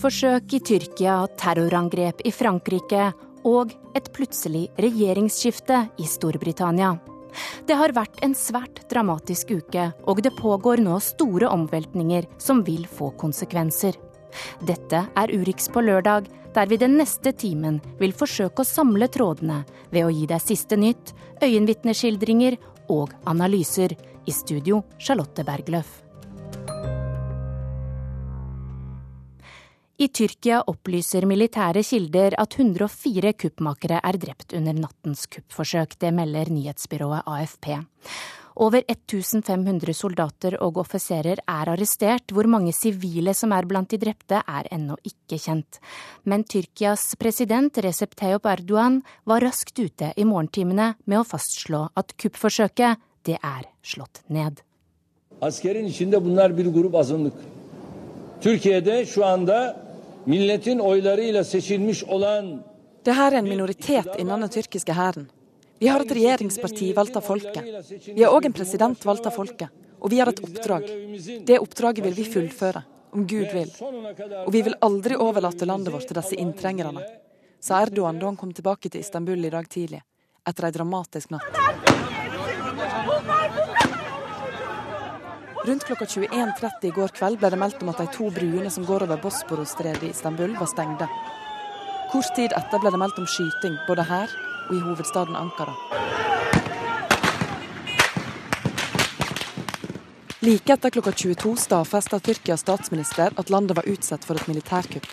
Kuppforsøk i Tyrkia, terrorangrep i Frankrike og et plutselig regjeringsskifte i Storbritannia. Det har vært en svært dramatisk uke, og det pågår nå store omveltninger som vil få konsekvenser. Dette er Urix på lørdag, der vi den neste timen vil forsøke å samle trådene ved å gi deg siste nytt, øyenvitneskildringer og analyser. I studio Charlotte Bergløff. I Tyrkia opplyser militære kilder at 104 kuppmakere er drept under nattens kuppforsøk. Det melder nyhetsbyrået AFP. Over 1500 soldater og offiserer er arrestert. Hvor mange sivile som er blant de drepte, er ennå ikke kjent. Men Tyrkias president Recep Tayyip Erdogan var raskt ute i morgentimene med å fastslå at kuppforsøket, det er slått ned. Askerin içinde bunlar bir grup azınlık. Türkiye'de şu anda Milletin oylarıyla seçilmiş olan Det her er en minoritet innen den tyrkiske hæren. Vi har et regjeringsparti valgt av folket. Vi har òg en president valgt av folket. Og vi har et oppdrag. Det oppdraget vil vi fullføre, om Gud vil. Og vi vil aldri overlate landet vårt til disse inntrengerne, sa Erdogan da han kom tilbake til Istanbul i dag tidlig, etter ei dramatisk natt. Rundt klokka 21.30 i går kveld ble det meldt om at de to bruene som går over Bosporos-stredet i Istanbul, var stengte. Kort tid etter ble det meldt om skyting, både her og i hovedstaden Ankara. Like etter klokka 22 stadfesta Tyrkias statsminister at landet var utsatt for et militærkupp.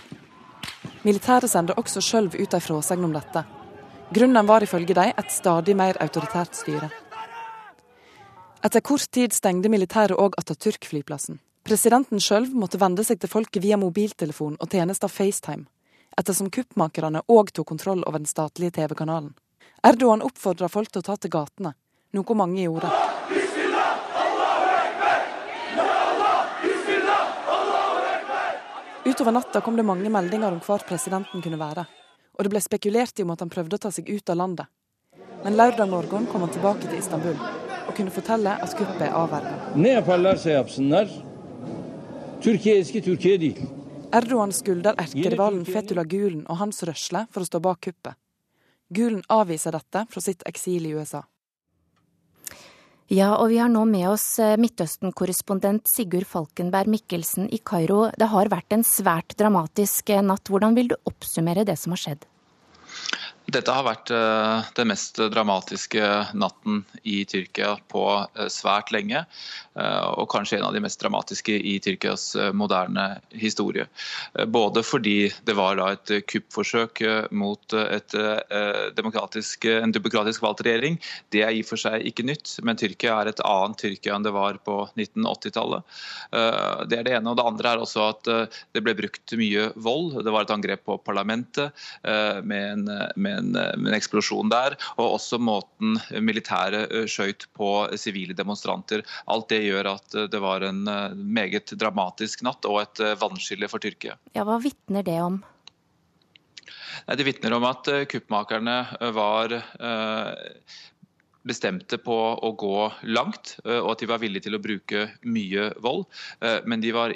Militæret sender også sjøl ut ei fråsegn om dette. Grunnen var ifølge dem et stadig mer autoritært styre. Etter kort tid stengte militæret òg Atatürk-flyplassen. Presidenten sjøl måtte vende seg til folket via mobiltelefon og tjenester FaceTime, ettersom kuppmakerne òg tok kontroll over den statlige TV-kanalen. Erdogan oppfordra folk til å ta til gatene, noe mange gjorde. Utover natta kom det mange meldinger om hvor presidenten kunne være, og det ble spekulert i om at han prøvde å ta seg ut av landet. Men lørdag morgen kom han tilbake til Istanbul kunne fortelle at kuppet er avverga. Erdogan skylder erkerivalen Fetullah Gulen og hans rørsle for å stå bak kuppet. Gulen avviser dette fra sitt eksil i USA. Ja, og vi har nå med oss eh, Midtøsten-korrespondent Sigurd Falkenberg Mikkelsen i Kairo. Det har vært en svært dramatisk eh, natt. Hvordan vil du oppsummere det som har skjedd? Dette har vært eh, den mest dramatiske natten i Tyrkia på eh, svært lenge. Eh, og kanskje en av de mest dramatiske i Tyrkias moderne historie. Både fordi det var et kuppforsøk mot et demokratisk, en demokratisk valgt regjering. Det er i og for seg ikke nytt, men Tyrkia er et annet Tyrkia enn det var på 1980-tallet. Det er det ene. Og det andre er også at det ble brukt mye vold. Det var et angrep på parlamentet med en, med en, en, eksplosjon der. Og også måten militæret eh, skjøt på sivile demonstranter. Alt det gjør at eh, det var en eh, meget dramatisk natt og et vannskille for Tyrkia. Ja, Hva vitner det om? Det vitner om at kuppmakerne var bestemte på å gå langt, og at de var villige til å bruke mye vold. Men de var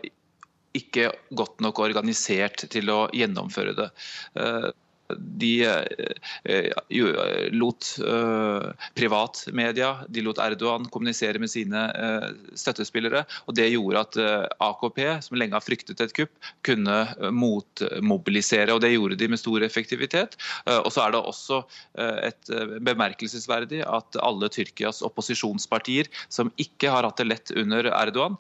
ikke godt nok organisert til å gjennomføre det de eh, eh, lot eh, privatmedia, de lot Erdogan kommunisere med sine støttespillere. og Det gjorde at AKP, som lenge har fryktet et kupp, kunne motmobilisere. og Det gjorde de med stor effektivitet. Og så er det også et bemerkelsesverdig at alle Tyrkias opposisjonspartier, som ikke har hatt det lett under Erdogan,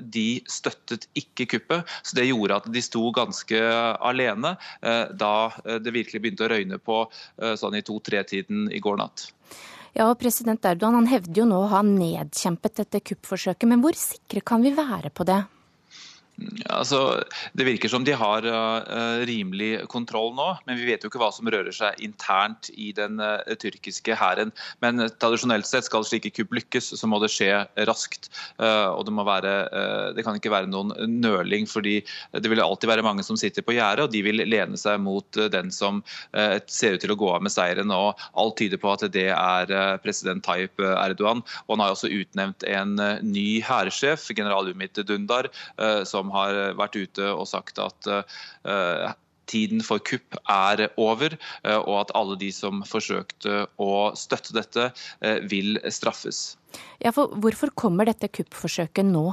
de støttet ikke kuppet. Så det gjorde at de sto ganske alene da det virkelig begynte å røyne på eh, sånn i to-tre-tiden i går natt. Ja, og President Erdogan han hevder jo nå å ha nedkjempet dette kuppforsøket, men hvor sikre kan vi være på det? Altså, det virker som de har uh, rimelig kontroll nå, men vi vet jo ikke hva som rører seg internt i den uh, tyrkiske hæren. Men tradisjonelt sett skal slike kupp lykkes, så må det skje raskt. og det, være, det, kan ikke være noen nøling, fordi det vil alltid være mange som sitter på gjerdet, og de vil lene seg mot den som ser ut til å gå av med seieren. og Alt tyder på at det er president Tayyip Erdogan. og Han har også utnevnt en ny hærsjef, general Umit Dundar, som har vært ute og sagt at tiden for kupp er over, og at alle de som forsøkte å støtte dette, vil straffes. Ja, for Hvorfor kommer dette kuppforsøket nå?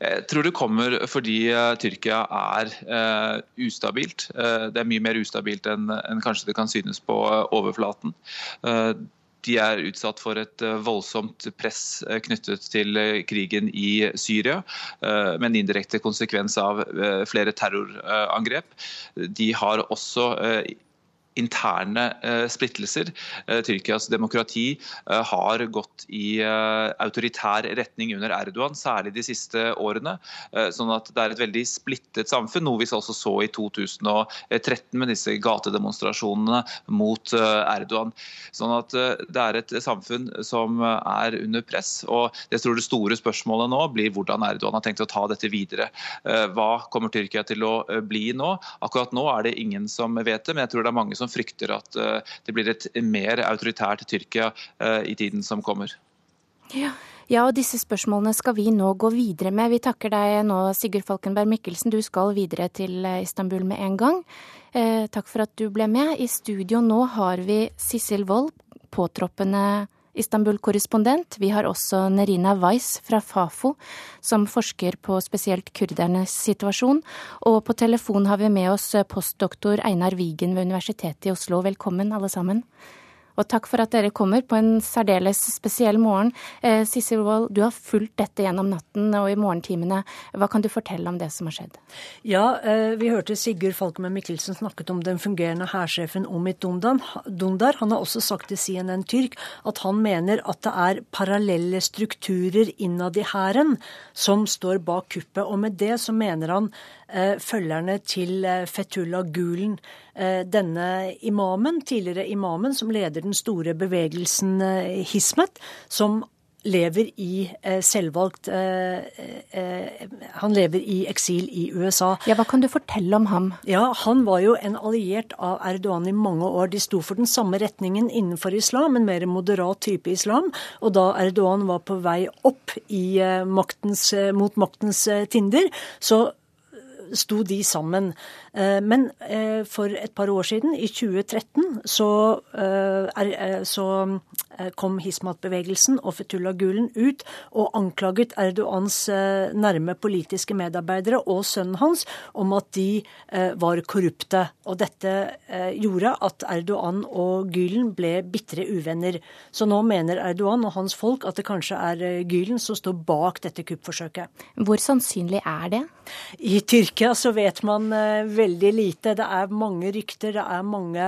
Jeg tror det kommer fordi uh, Tyrkia er uh, ustabilt. Uh, det er mye mer ustabilt enn en kanskje det kan synes på overflaten. De er utsatt for et voldsomt press knyttet til krigen i Syria, med en indirekte konsekvens av flere terrorangrep. De har også interne eh, splittelser. Eh, Tyrkias demokrati eh, har gått i autoritær retning under Erdogan, særlig de siste årene. Sånn at det er et veldig splittet samfunn, noe vi også så i 2013 med disse gatedemonstrasjonene mot Erdogan. Sånn at det er et samfunn som er under press. og jeg tror Det store spørsmålet nå blir hvordan Erdogan har tenkt å ta dette videre. Hva kommer Tyrkia til å bli nå? Akkurat nå er det ingen som vet det, men jeg tror det er mange som frykter at eh, det blir et mer autoritært Tyrkia eh, i tiden som kommer. Ja. Ja, og disse spørsmålene skal vi nå gå videre med. Vi takker deg nå, Sigurd Falkenberg Mikkelsen. Du skal videre til eh, Istanbul med en gang. Eh, takk for at du ble med. I studio nå har vi Sissel Wold, påtroppende Istanbul-korrespondent. Vi har også Nerina Weiss fra Fafo, som forsker på spesielt kurdernes situasjon. Og på telefon har vi med oss postdoktor Einar Wigen ved Universitetet i Oslo. Velkommen, alle sammen. Og takk for at dere kommer på en særdeles spesiell morgen. Eh, Sissel Wold, du har fulgt dette gjennom natten og i morgentimene. Hva kan du fortelle om det som har skjedd? Ja, eh, vi hørte Sigurd Falkemann Mikkelsen snakket om den fungerende hærsjefen Omid Dundar. Han har også sagt til CNN Tyrk at han mener at det er parallelle strukturer innad i hæren som står bak kuppet. Og med det så mener han følgerne til eh, Fetullah Gulen Eh, denne imamen, tidligere imamen, som leder den store bevegelsen eh, Hismet, som lever i eh, selvvalgt Han lever i eksil i USA. Ja, Hva kan du fortelle om ham? Ja, Han var jo en alliert av Erdogan i mange år. De sto for den samme retningen innenfor islam, en mer moderat type islam. Og da Erdogan var på vei opp maktens, mot maktens tinder, så sto de sammen. Eh, men eh, for et par år siden, i 2013, så, er, så kom Hismat-bevegelsen og Fetullah Gulen ut og anklaget Erdogans nærme politiske medarbeidere og sønnen hans om at de var korrupte. Og dette gjorde at Erdogan og Gulen ble bitre uvenner. Så nå mener Erdogan og hans folk at det kanskje er Gulen som står bak dette kuppforsøket. Hvor sannsynlig er det? I Tyrkia så vet man veldig lite. Det er mange rykter, det er mange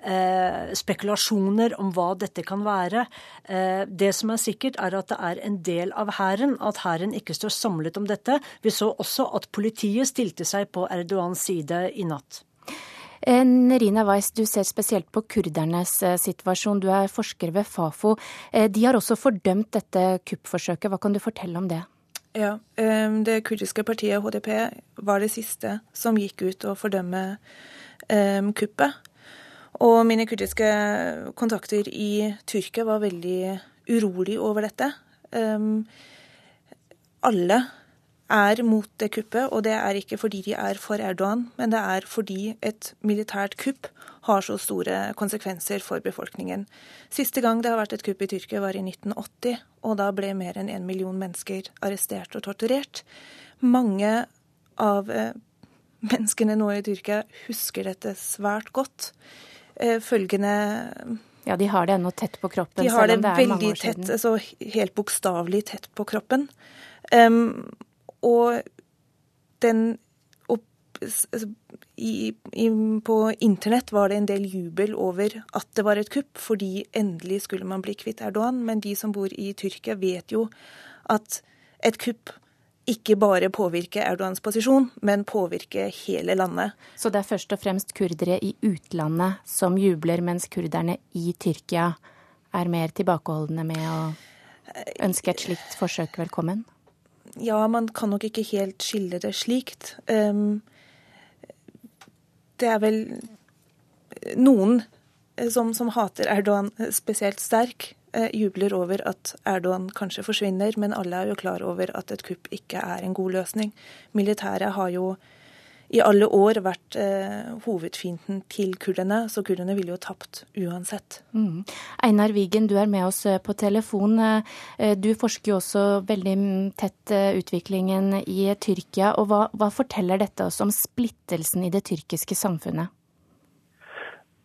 eh, spekulasjoner om hva dette kan være. Eh, det som er sikkert, er at det er en del av hæren, at hæren ikke står samlet om dette. Vi så også at politiet stilte seg på Erdogans side i natt. Eh, Nerina Weiss, du ser spesielt på kurdernes eh, situasjon. Du er forsker ved Fafo. Eh, de har også fordømt dette kuppforsøket. Hva kan du fortelle om det? Ja, Det kurdiske partiet HDP var det siste som gikk ut og fordømme kuppet. Og mine kurdiske kontakter i Tyrkia var veldig urolig over dette. Alle er mot det kuppet, og det er ikke fordi de er for Erdogan, men det er fordi et militært kupp har så store konsekvenser for befolkningen. Siste gang det har vært et kupp i Tyrkia, var i 1980, og da ble mer enn en million mennesker arrestert og torturert. Mange av eh, menneskene nå i Tyrkia husker dette svært godt. Eh, følgende ja, De har det ennå tett på kroppen? De har det, det veldig tett, altså helt bokstavelig tett på kroppen. Um, og den opp, i, i, På internett var det en del jubel over at det var et kupp, fordi endelig skulle man bli kvitt Erdogan. Men de som bor i Tyrkia, vet jo at et kupp ikke bare påvirker Erdogans posisjon, men påvirker hele landet. Så det er først og fremst kurdere i utlandet som jubler, mens kurderne i Tyrkia er mer tilbakeholdne med å ønske et slikt forsøk velkommen? Ja, man kan nok ikke helt skille det slikt. Um, det er vel noen som, som, hater Erdogan spesielt sterk, eh, jubler over at Erdogan kanskje forsvinner, men alle er jo klar over at et kupp ikke er en god løsning. Militæret har jo i alle år vært eh, hovedfienden til kurderne, så kurderne ville jo tapt uansett. Mm. Einar Wigen, du er med oss eh, på telefon. Eh, du forsker jo også veldig tett eh, utviklingen i Tyrkia. og hva, hva forteller dette oss om splittelsen i det tyrkiske samfunnet?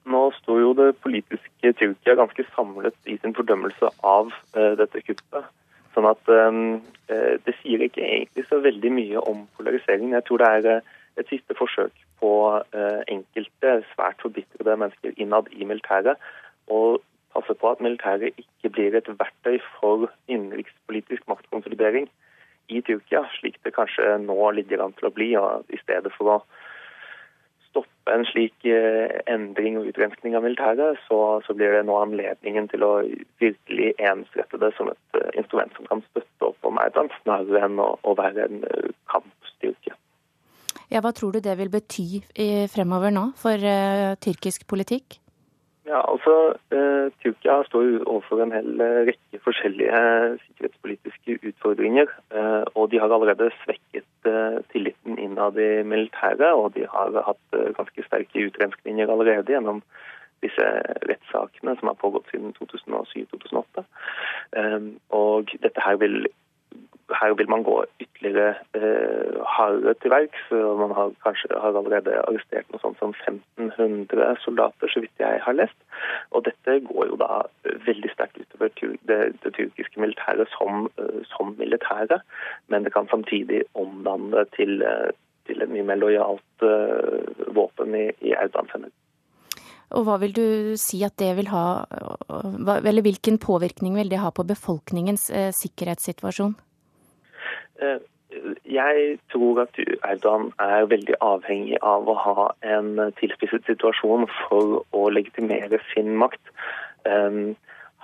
Nå står jo det politiske Tyrkia ganske samlet i sin fordømmelse av eh, dette kuppet. Sånn at eh, det sier ikke egentlig så veldig mye om polariseringen. Jeg tror det er et siste forsøk på uh, enkelte svært forbitrede mennesker innad i militæret Og passe på at militæret ikke blir et verktøy for innenrikspolitisk maktkonsolidering i Tyrkia, slik det kanskje nå ligger an til å bli. og I stedet for å stoppe en slik eh, endring og utrenskning av militæret, så, så, blir det nå anledningen til å virkelig ensrette det som et uh, instrument som kan støtte opp om Erdogan, snarere enn å, å være en kampstyrke. Ja, Hva tror du det vil bety fremover nå for uh, tyrkisk politikk? Ja, altså, eh, Tyrkia står overfor en hel rekke forskjellige sikkerhetspolitiske utfordringer. Eh, og de har allerede svekket eh, tilliten innad i militæret, og de har hatt eh, ganske sterke utrenskninger allerede gjennom disse rettssakene som har pågått siden 2007-2008. Eh, og dette her vil her vil man gå ytterligere eh, hardere til verks. Man har kanskje har allerede arrestert noe sånt som 1500 soldater, så vidt jeg har lest. Og dette går jo da veldig sterkt utover det, det tyrkiske militæret som, eh, som militære. Men det kan samtidig omdanne til, eh, til et mye mer lojalt uh, våpen i, i Erdogans. Og hva vil du si at det vil ha, eller hvilken påvirkning vil det ha på befolkningens sikkerhetssituasjon? Eh, jeg tror at Erdogan er veldig avhengig av å ha en tilspisset situasjon for å legitimere sin makt.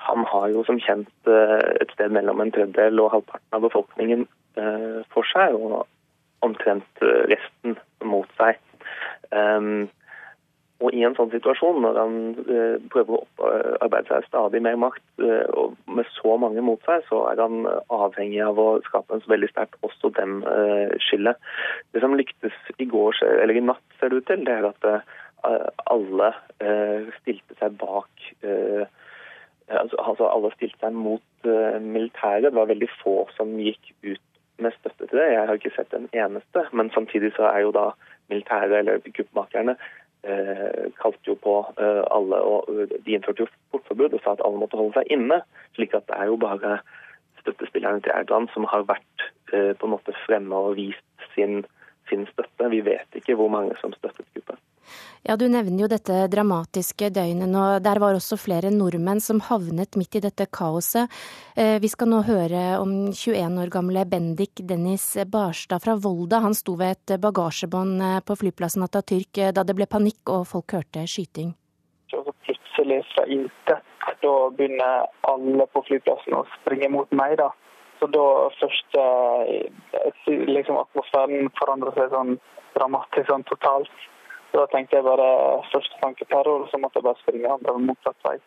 Han har jo som kjent eh, et sted mellom en tredjedel og halvparten av befolkningen eh, for seg, og omtrent resten mot seg. Og i en sånn situasjon, når han eh, prøver å opparbeide seg stadig mer makt, eh, og med så mange mot seg, så er han avhengig av å skape en så veldig sterkt også dem eh, skille. Det som lyktes i går, eller i natt, ser det ut til, det er at eh, alle eh, stilte seg bak eh, altså, altså, alle stilte seg mot militæret. Det var veldig få som gikk ut med støtte til det. Jeg har ikke sett en eneste. Men samtidig så er jo da militæret eller kuppmakerne Eh, kalte jo på eh, alle, og De innførte jo portforbud og sa at alle måtte holde seg inne. slik at det er jo bare støttespillerne til Erdogan som har vært eh, på en måte fremme og vist sin, sin støtte. Vi vet ikke hvor mange som støttet kuppet. Ja, Du nevner jo dette dramatiske døgnet og Der var også flere nordmenn som havnet midt i dette kaoset. Eh, vi skal nå høre om 21 år gamle Bendik Dennis Barstad fra Volda. Han sto ved et bagasjebånd eh, på flyplassen Atatürk eh, da det ble panikk og folk hørte skyting. Så plutselig fra intet, da begynner alle på flyplassen å springe mot meg. da. Så da først liksom atmosfæren forandrer seg sånn dramatisk sånn totalt. Da tenkte jeg bare først tanke terror, så måtte jeg bare springe andre motsatt vei.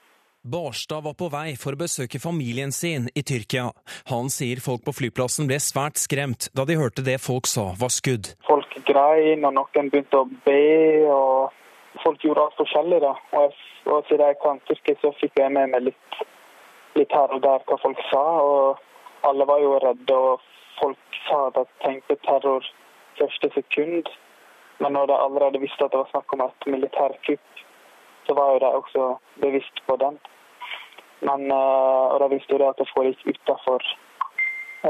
Barstad var på vei for å besøke familien sin i Tyrkia. Han sier folk på flyplassen ble svært skremt da de hørte det folk sa var skudd. Folk grein, og noen begynte å be. og Folk gjorde alt forskjellig. da. Og, jeg, og siden jeg kan tyrkisk, så fikk jeg med meg litt, litt her og der hva folk sa. og Alle var jo redde, og folk sa at de tenkte terror første sekund. Men når de allerede visste at det var snakk om et militærkupp, så var jo de også bevisst på den. Men, eh, og de visste jo det at det foregikk utafor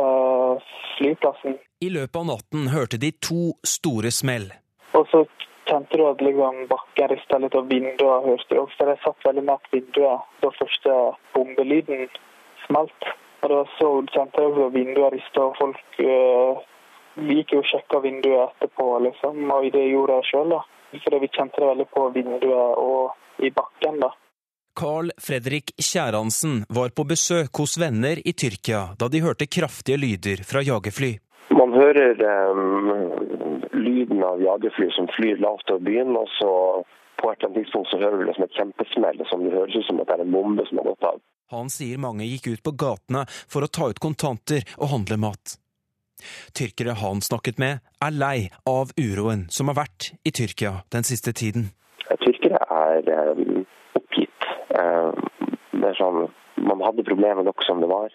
uh, flyplassen. I løpet av natten hørte de to store smell. Og så kjente du at liksom bakken rista litt, og vinduene hørte du også. De satt veldig nært vinduet da første bombelyden smalt. Og da så kjente jeg også vinduene rista, og folk vi gikk jo og sjekka vinduet etterpå, liksom, og det gjorde jeg sjøl. Fordi vi kjente det veldig på vinduet og i bakken. da. Carl Fredrik Kjæransen var på besøk hos venner i Tyrkia da de hørte kraftige lyder fra jagerfly. Man Man hører um, lyden av jagerfly som flyr lavt over byen. og så på et eller annet tidspunkt så hører du liksom et kjempesmell som det høres ut som at det er en bombe som har gått av. Han sier mange gikk ut på gatene for å ta ut kontanter og handle mat. Tyrkere han snakket med, er lei av uroen som har vært i Tyrkia den siste tiden. Tyrkere er oppgitt. Um, det er sånn, Man hadde problemer nok som det var.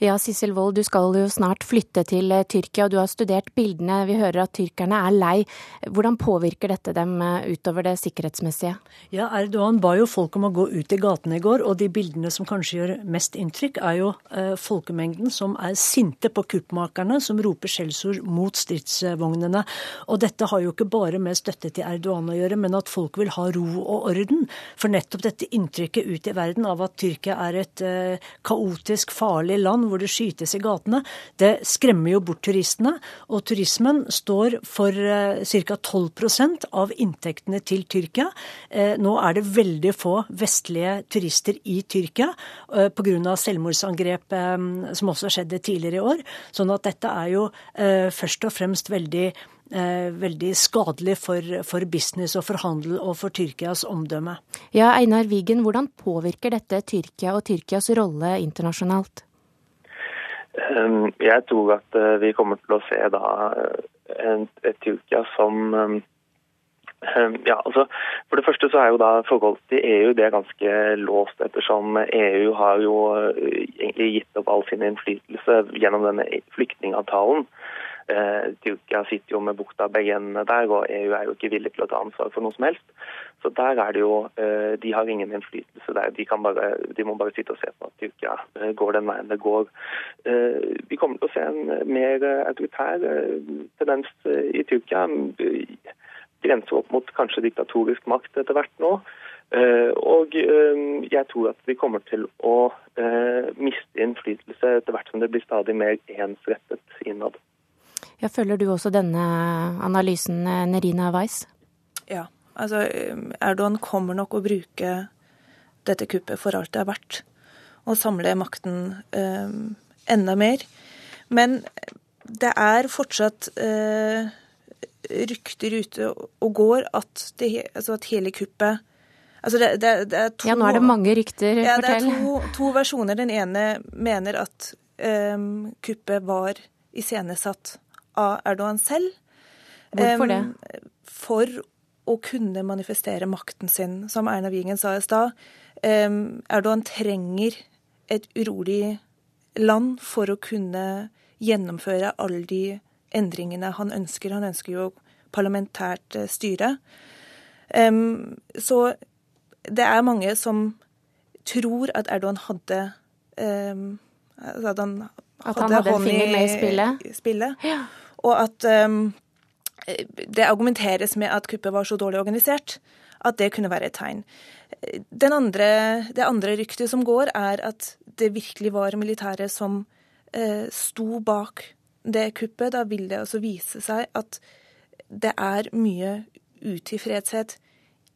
Ja, Sissel Wold, du skal jo snart flytte til eh, Tyrkia, du har studert bildene. Vi hører at tyrkerne er lei. Hvordan påvirker dette dem eh, utover det sikkerhetsmessige? Ja, Erdogan ba jo folk om å gå ut i gatene i går, og de bildene som kanskje gjør mest inntrykk, er jo eh, folkemengden som er sinte på kuppmakerne, som roper skjellsord mot stridsvognene. Og dette har jo ikke bare med støtte til Erdogan å gjøre, men at folk vil ha ro og orden. For nettopp dette inntrykket ut i verden av at Tyrkia er et kaotisk, farlig land hvor det skytes i gatene, det skremmer jo bort turistene. Og turismen står for ca. 12% av inntektene til Tyrkia. Eh, nå er det veldig få vestlige turister i Tyrkia eh, pga. selvmordsangrep eh, som også skjedde tidligere i år. Sånn at dette er jo først og fremst veldig veldig skadelig for, for, business og for handel og for Tyrkias omdømme. Ja, Einar Wigen, hvordan påvirker dette Tyrkia og Tyrkias rolle internasjonalt? Ehm, jeg tror at eh, vi kommer til å se da eh, Tyrkia som ehm, ehm, ja, altså For det første så er jo da forholdet til EU det er ganske låst, ettersom EU har jo eh, egentlig gitt opp all sin innflytelse gjennom denne flyktningavtalen. Eh, Tyrkia sitter jo med bukta begge endene der, og EU er jo ikke villig til å ta ansvar for noe som helst. Så der er det jo eh, De har ingen innflytelse der. De, bare, de må bare sitte og se på at Tyrkia eh, går den veien det går. Vi kommer til å se en mer autoritær tendens i Tyrkia. Grenser opp mot kanskje diktatorisk makt etter hvert nå. Og jeg tror at vi kommer til å miste innflytelse etter hvert som det blir stadig mer ensrettet innad. Ja, følger du også denne analysen, eh, Nerina Weiss? Ja. Altså, Erdogan kommer nok å bruke dette kuppet for alt det er verdt. Og samle makten eh, enda mer. Men det er fortsatt eh, rykter ute og går at, det, altså at hele kuppet Altså det, det, det er to, ja, nå er det mange rykter. Ja, det er to, to versjoner. Den ene mener at eh, kuppet var iscenesatt av Erdogan selv. Hvorfor det? For å kunne manifestere makten sin. Som Erna Wigen sa i stad, Erdogan trenger et urolig land for å kunne gjennomføre alle de endringene han ønsker. Han ønsker jo parlamentært eh, styre. Så det er mange som tror at Erdogan hadde at han at han hadde en finger med i spillet? Spillet. Ja. Og at um, det argumenteres med at kuppet var så dårlig organisert at det kunne være et tegn. Andre, det andre ryktet som går, er at det virkelig var militæret som eh, sto bak det kuppet. Da vil det altså vise seg at det er mye utilfredshet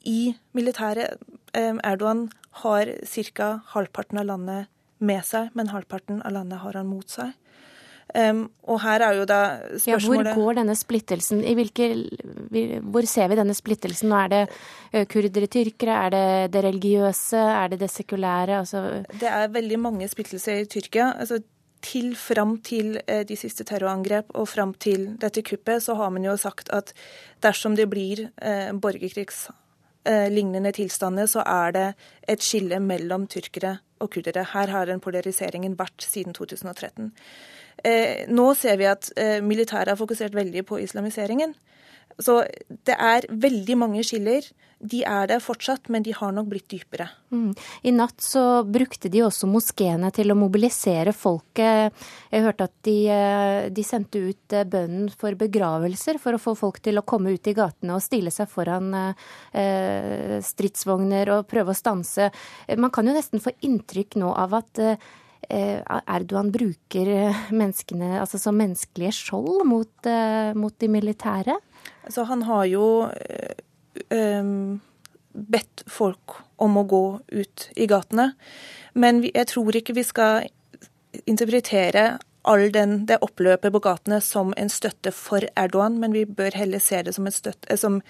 i militæret. Eh, Erdogan har ca. halvparten av landet med seg, men halvparten av landet har han mot seg. Um, og her er jo da spørsmålet ja, Hvor går denne splittelsen? I hvilke, hvor ser vi denne splittelsen? Er det kurdere, tyrkere, er det det religiøse, er det det sekulære? Altså... Det er veldig mange splittelser i Tyrkia. altså til fram til de siste terrorangrep og fram til dette kuppet, så har man jo sagt at dersom det blir eh, borgerkrigs Eh, lignende tilstander, så er det et skille mellom tyrkere og kurdere. Her har den polariseringen vært siden 2013. Eh, nå ser vi at eh, militæret har fokusert veldig på islamiseringen. Så det er veldig mange skiller. De er der fortsatt, men de har nok blitt dypere. Mm. I natt så brukte de også moskeene til å mobilisere folket. Jeg hørte at de, eh, de sendte ut eh, bønnen for begravelser for å få folk til å komme ut i gatene og stille seg foran eh, stridsvogner og prøve å stanse. Man kan jo nesten få inntrykk nå av at eh, Erdogan bruker menneskene altså som menneskelige skjold mot, mot de militære? Altså, han har jo um, bedt folk om å gå ut i gatene. Men jeg tror ikke vi skal interpretere all den, det oppløpet på gatene som en støtte for Erdogan, men vi bør heller se det som, støtte, som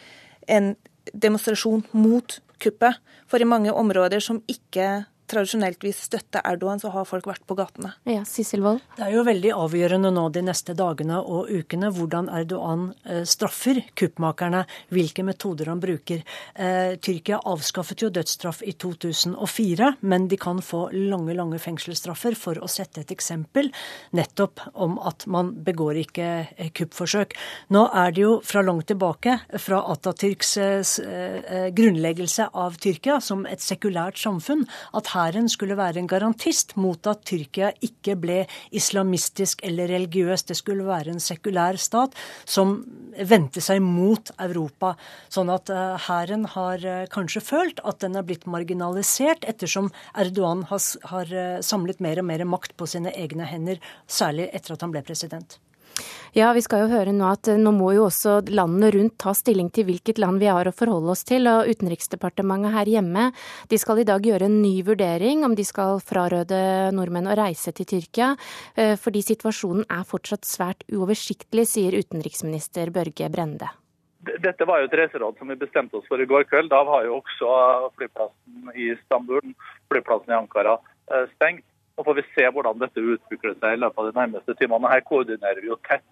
en demonstrasjon mot kuppet. For i mange områder som ikke tradisjonelt vis støtte Erdogan, så har folk vært på gatene. Ja, Sissel Wold? Det er jo veldig avgjørende nå de neste dagene og ukene hvordan Erdogan eh, straffer kuppmakerne, hvilke metoder han bruker. Eh, Tyrkia avskaffet jo dødsstraff i 2004, men de kan få lange, lange fengselsstraffer for å sette et eksempel nettopp om at man begår ikke eh, kuppforsøk. Nå er det jo fra langt tilbake, fra Atatürks grunnleggelse av Tyrkia som et sekulært samfunn, at hæren skulle være en garantist mot at Tyrkia ikke ble islamistisk eller religiøs. Det skulle være en sekulær stat som vendte seg mot Europa. Sånn at eh, hæren har eh, kanskje følt at den er blitt marginalisert ettersom Erdogan har, har eh, samlet mer og mer makt på sine egne hender, særlig etter at han ble president. Ja, vi skal jo høre nå at eh, nå må jo også landene rundt ta stilling til hvilket land vi har å forholde oss til. Og Utenriksdepartementet her hjemme de skal i dag gjøre en ny vurdering om de skal frarøde nordmenn å reise til Tyrkia. Eh, fordi situasjonen er fortsatt svært uoversiktlig, sier utenriksminister Børge Brende. Dette var jo et reiseråd som vi bestemte oss for i går kveld. Da var jo også flyplassen i Istanbul, flyplassen i Ankara, eh, stengt. Nå får vi se hvordan dette utvikler seg i løpet av de nærmeste timene. Her koordinerer vi jo tett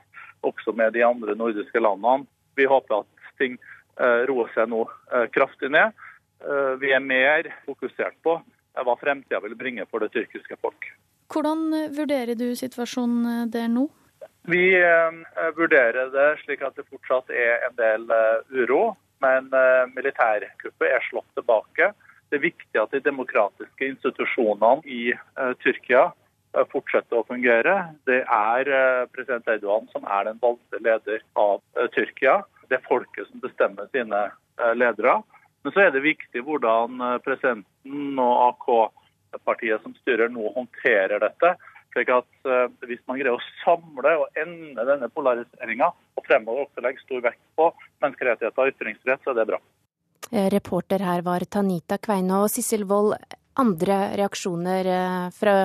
også med de andre nordiske landene. Vi håper at ting eh, roer seg nå eh, kraftig ned. Eh, vi er mer fokusert på hva fremtida vil bringe for det tyrkiske folk. Hvordan vurderer du situasjonen der nå? Vi vurderer det slik at det fortsatt er en del uro. Men militærkuppet er slått tilbake. Det er viktig at de demokratiske institusjonene i uh, Tyrkia uh, fortsetter å fungere. Det er uh, president Erdogan som er den valgte leder av Tyrkia. Det er folket som bestemmer sine ledere. Men så er det viktig hvordan presidenten og AK-partiet som styrer nå, håndterer dette. slik at Hvis man greier å samle og ende denne polariseringa, og fremover også legge stor vekt på menneskerettigheter og ytringsfrihet, så er det bra. Eh, reporter her var Tanita Kveine og Sissel Wold. Andre reaksjoner eh, fra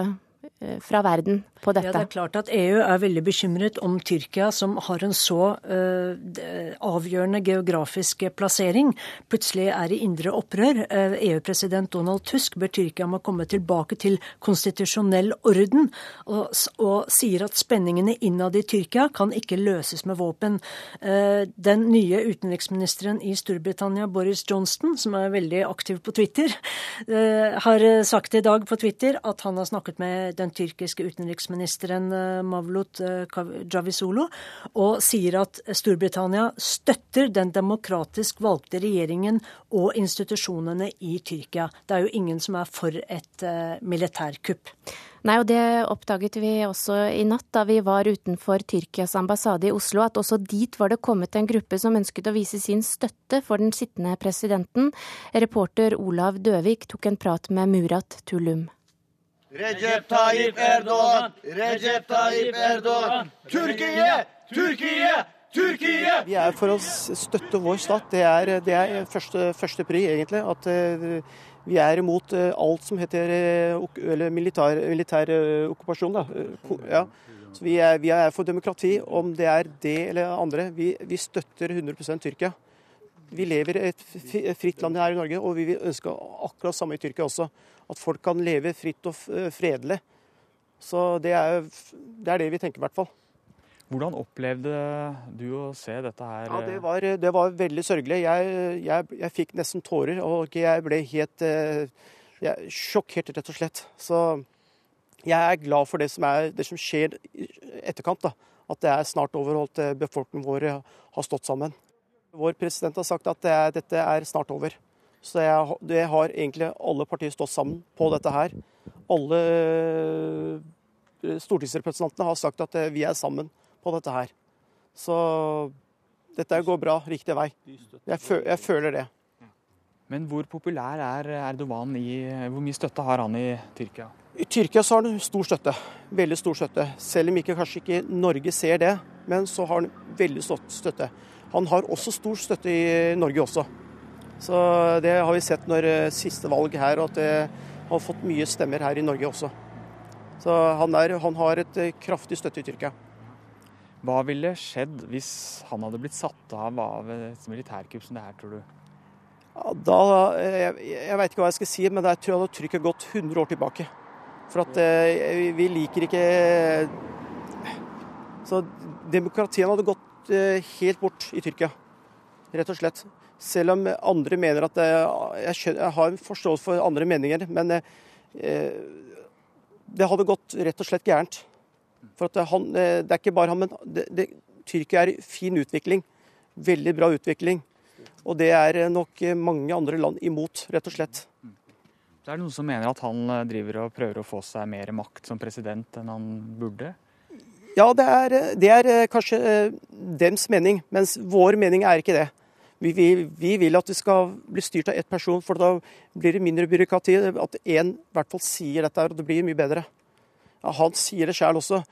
fra verden på dette. Ja, det er klart at EU er veldig bekymret om Tyrkia, som har en så uh, avgjørende geografisk plassering, plutselig er i indre opprør. Uh, EU-president Donald Tusk ber Tyrkia om å komme tilbake til konstitusjonell orden, og, og sier at spenningene innad i Tyrkia kan ikke løses med våpen. Uh, den nye utenriksministeren i Storbritannia, Boris Johnston, som er veldig aktiv på Twitter, har sagt i dag på Twitter at han har snakket med den den tyrkiske utenriksministeren eh, Mavlut eh, Javisolo, og sier at Storbritannia støtter den demokratisk valgte regjeringen og institusjonene i Tyrkia. Det er jo ingen som er for et uh, militærkupp. Nei, og det oppdaget vi også i natt da vi var utenfor Tyrkias ambassade i Oslo, at også dit var det kommet en gruppe som ønsket å vise sin støtte for den sittende presidenten. Reporter Olav Døvik tok en prat med Murat Tulum. Recep Tayyip Erdoğan, Recep Tayyip Erdoğan, Türkiye, Türkiye, Türkiye! Vi er for å støtte vår stat. Det er, det er første, første pri, egentlig. At uh, vi er imot uh, alt som heter eller militær, militær okkupasjon. Ja. Så vi er, vi er, for demokrati, om det er det eller andre. Vi, vi støtter 100% Tyrkia. Vi lever i et fritt land her i Norge, og vi vil ønske akkurat samme i Tyrkia også. At folk kan leve fritt og eh, fredelig. Så det er, det er det vi tenker, i hvert fall. Hvordan opplevde du å se dette her? Ja, Det var, det var veldig sørgelig. Jeg, jeg, jeg, fikk nesten tårer, og jeg ble helt eh, jeg, sjokkert, rett og slett. Så jeg er glad for det som, er, det som skjer i etterkant. Da. At det er snart overholdt. at befolkningen vår har stått sammen. Vår president har sagt at det er, dette er snart over. Så jeg, det har egentlig alle partier stått sammen på dette her. Alle eh, stortingsrepresentantene har sagt at eh, vi er sammen på dette her. Så dette går bra, riktig vei. Jeg, føl, jeg føler det. Men hvor populær er Erdogan i Hvor mye støtte har han i Tyrkia? I Tyrkia så har han stor støtte. Veldig stor støtte. Selv om ikke, kanskje ikke Norge ser det, men så har han veldig stor støtte. Han har også stor støtte i Norge også. Så det har vi sett når eh, siste valg her, at det har fått mye stemmer her i Norge også. Så han, er, han har et eh, kraftig støtte i Tyrkia. Hva ville skjedd hvis han hadde blitt satt av av et militærkupp som det her, tror du? Ja, da, jeg jeg veit ikke hva jeg skal si, men jeg tror jeg hadde trykket gått 100 år tilbake. For at eh, vi liker ikke Så demokratien hadde gått eh, helt bort i Tyrkia, rett og slett. Selv om andre mener at jeg, skjønner, jeg har en forståelse for andre meninger, men eh, det hadde gått rett og slett gærent. For at han, det er ikke bare han, men det, det, Tyrkia er fin utvikling. Veldig bra utvikling. Og det er nok mange andre land imot, rett og slett. Det er noen som mener at han driver og prøver å få seg mer makt som president enn han burde? Ja, det er, det er kanskje dems mening, mens vår mening er ikke det. Vi, vi, vi, vil at det skal bli styrt av ett person, for da blir det mindre byråkrati. At én i hvert fall sier dette, og det blir mye bedre. Ja, han sier det sjøl også.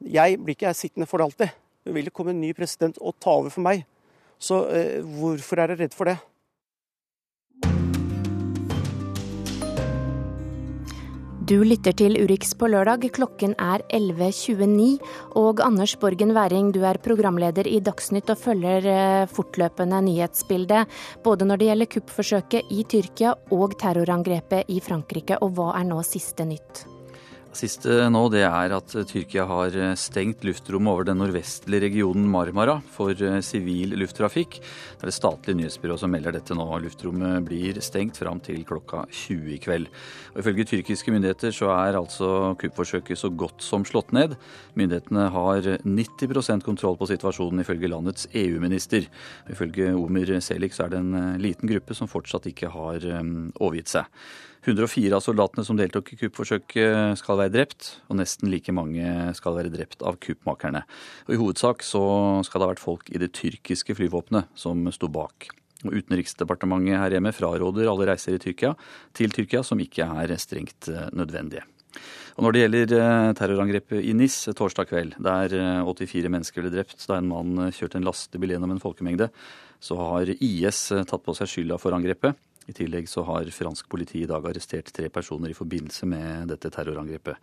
Jeg blir ikke sittende for det alltid. Det vil komme en ny president og ta over for meg. Så eh, hvorfor er dere redd for det? Du lytter til Urix på lørdag. Klokken er 11.29. Og Anders Borgen Væring, du er programleder i Dagsnytt og følger eh, fortløpende nyhetsbildet. Både når det gjelder kuppforsøket i Tyrkia og terrorangrepet i Frankrike. Og hva er nå siste nytt? Siste nå det er at Tyrkia har stengt luftrommet over den nordvestlige regionen Marmara for eh, sivil lufttrafikk. Det er det statlige nyhetsbyrået som melder dette nå. Luftrommet blir stengt fram til klokka 20 i kveld. Og ifølge tyrkiske myndigheter så er altså kuppforsøket så godt som slått ned. Myndighetene har 90% kontroll på situasjonen, ifølge landets EU-minister. Ifølge Omer Selik så er det en eh, liten gruppe som fortsatt ikke har eh, overgitt seg. 104 av soldatene som deltok i kuppforsøket skal være drept, og nesten like mange skal være drept av kuppmakerne. Og I hovedsak så skal det ha vært folk i det tyrkiske flyvåpenet som sto bak. Og Utenriksdepartementet her hjemme fraråder alle reiser i Tyrkia, til Tyrkia som ikke er strengt eh, nødvendige. Og Når det gjelder eh, terrorangrepet i NIS torsdag kveld, der 84 eh, mennesker ble drept da en mann kjørte en lastebil gjennom en folkemengde, så har IS tatt på seg skylda for angrepet. I tillegg så har fransk politi i dag arrestert tre personer i forbindelse med dette terrorangrepet.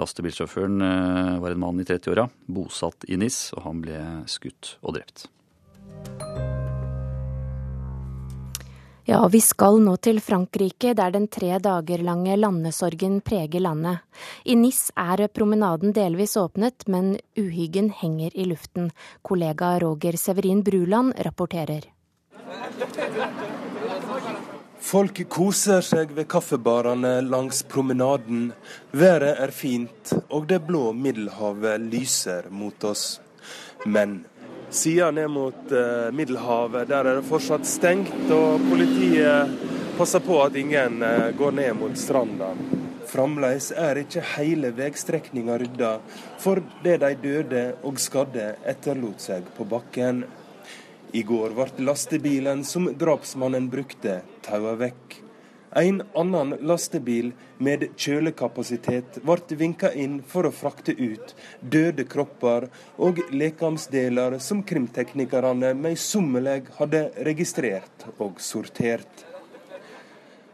Lastebilsjåføren eh, var en mann i 30-åra, bosatt i NIS, og han ble skutt og drept. Ja, vi skal nå til Frankrike, der den tre dager lange landesorgen preger landet. I NIS er promenaden delvis åpnet, men uhyggen henger i luften. Kollega Roger Severin Bruland rapporterer. Folk koser seg ved kaffebarene langs promenaden. Været er fint, og det blå Middelhavet lyser mot oss. Men sida ned mot uh, Middelhavet, der er det fortsatt stengt, og politiet passer på at ingen uh, går ned mot stranda. Fremdeles er ikke hele veistrekninga rydda for det de døde og skadde etterlot seg på bakken. I går ble lastebilen som drapsmannen brukte, taua vekk. En annen lastebil med kjølekapasitet ble vinka inn for å frakte ut døde kropper og lekamsdeler som krimteknikerne møysommelig hadde registrert og sortert.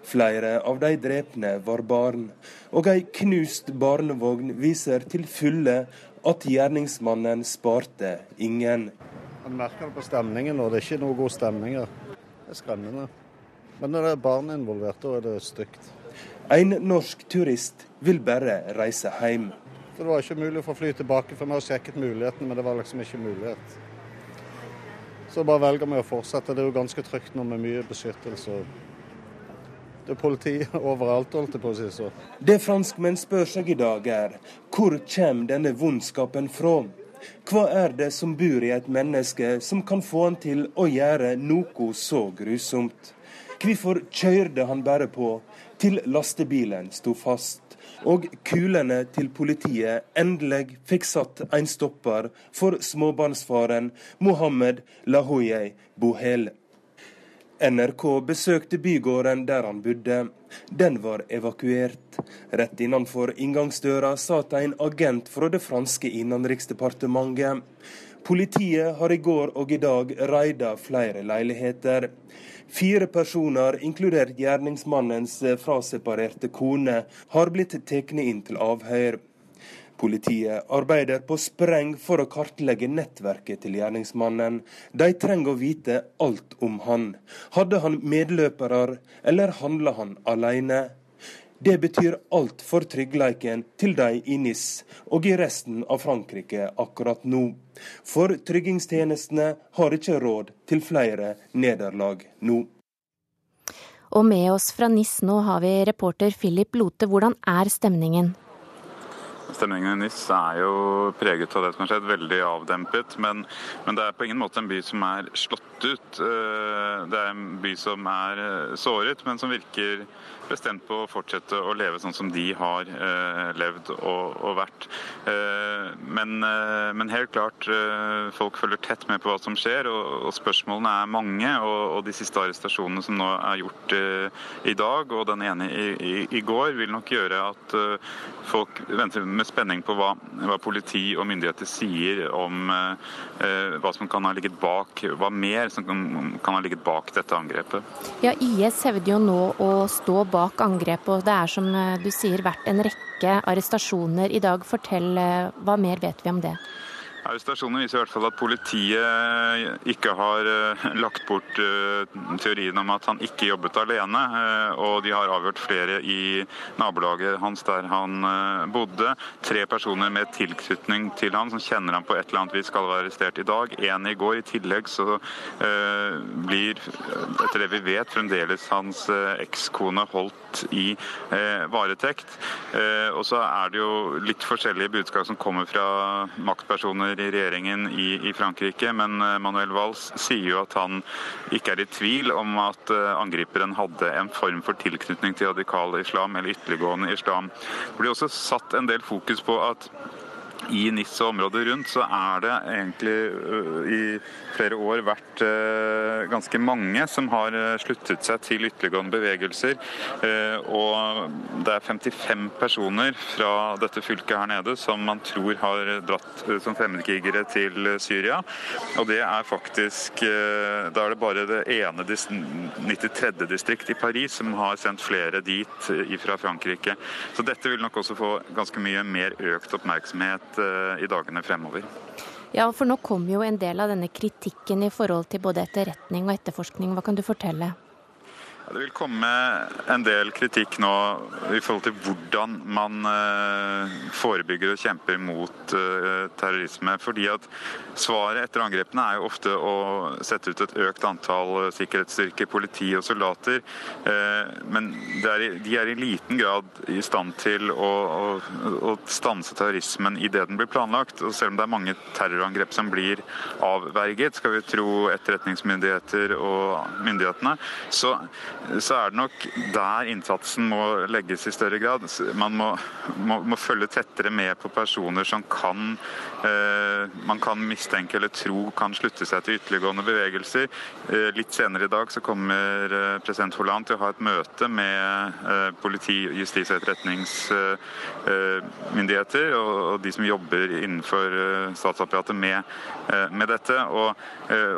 Flere av de drepne var barn, og ei knust barnevogn viser til fulle at gjerningsmannen sparte ingen. Man merker det på stemningen, og det er ikke noe god stemning her. Det er skremmende. Men når det er barn involvert, da er det stygt. En norsk turist vil bare reise hjem. For Det var ikke mulig å få fly tilbake, for vi har sjekket mulighetene, men det var liksom ikke mulighet. Så bare velger vi å fortsette. Det er jo ganske trygt nå med mye beskyttelse. Det er politi overalt, holdt jeg på å si så. Det franskmenn spør seg i dag er, hvor kommer denne vondskapen fra? Hva er det som bor i et menneske som kan få han til å gjøre noe så grusomt? Hvorfor kjørte han bare på til lastebilen sto fast? og kulene til politiet endelig fikk satt en stopper for småbarnsfaren Mohammed Lahoye Bohel. NRK besøkte bygården der han bodde. Den var evakuert. Rett innenfor inngangsdøra satt en agent fra det franske innenriksdepartementet. Politiet har i går og i dag raida flere leiligheter. Fire personer, inkludert gjerningsmannens fraseparerte kone, har blitt tatt inn til avhør. Politiet arbeider på spreng for å kartlegge nettverket til gjerningsmannen. De trenger å vite alt om han. Hadde han medløpere, eller handla han alene? Det betyr alt for tryggleiken til de i NIS og i resten av Frankrike akkurat nå. For tryggingstjenestene har ikke råd til flere nederlag nå. Og med oss fra NIS nå har vi reporter Philip Lote. Hvordan er stemningen? Stemningen i NIS er jo preget av det som har skjedd, veldig avdempet. Men, men, det er på ingen måte en by som er slått ut. Eh, det er en by som er eh, såret, men som virker bestemt på å fortsette å leve sånn som de har eh, levd og, og vært. Men, men, helt klart, folk følger tett med på hva som skjer, og, og spørsmålene er mange. Og, og, de siste arrestasjonene som nå er gjort i dag, og den ene i, i, i, går, vil nok gjøre at folk venter med spenning på hva, hva politi og myndigheter sier om hva som kan ha ligget bak, hva mer som kan, kan ha ligget bak dette angrepet. Ja, IS hevder jo nå å stå bak angrepet, og det er som eh, du sier vært en rekke arrestasjoner i dag. Fortell, eh, hva mer vet vi om det? Arrestasjonen viser i hvert fall at politiet ikke har eh, lagt bort eh, teorien om at han ikke jobbet alene. Eh, og de har avhørt flere i nabolaget hans der han bodde. Tre personer med tilknytning til han som kjenner ham på et eller annet vis skal være arrestert i dag. Én i går. I tillegg så blir, etter det vi vet, fremdeles hans ekskone holdt i varetekt. Og så er det jo litt forskjellige budskap som kommer fra maktpersoner i regjeringen i, i, Frankrike, men eh, Manuel Valls sier jo at han ikke er i tvil om at eh, angriperen hadde en form for tilknytning til radikal islam eller ytterliggående islam. Det blir også satt en del fokus på at i NIS og området rundt så er det egentlig i flere år vært ganske mange som har sluttet seg til ytterliggående bevegelser. Og det er 55 personer fra dette fylket her nede som man tror har dratt som fremmedkrigere til Syria. Og det er faktisk Da er det bare det ene 93. distrikt i Paris som har sendt flere dit fra Frankrike. Så dette vil nok også få ganske mye mer økt oppmerksomhet Eh, i dagene fremover. Ja, for nå kom jo en del av denne kritikken i forhold til både etterretning og etterforskning. Hva kan du fortelle? Det vil komme en del kritikk nå i forhold til hvordan man eh, forebygger og kjemper mot eh, terrorisme. fordi at Svaret etter angrepene er jo ofte å sette ut et økt antall sikkerhetsstyrker, politi og soldater. Eh, men de er i liten grad i stand til å, stanse terrorismen idet den blir planlagt. Og selv om det er mange terrorangrep som blir avverget, skal vi tro etterretningsmyndigheter og myndighetene, så er det nok der innsatsen må legges i større grad. Man må, må, må følge tettere med på personer som kan eh, man kan mistenke eller tro kan slutte seg til ytterliggående bevegelser. Eh, litt senere i dag så kommer eh, president Hollande til å ha et møte med eh, politi, justis- og etterretningsmyndigheter og, de som jobber innenfor statsapparatet med, med dette. Og,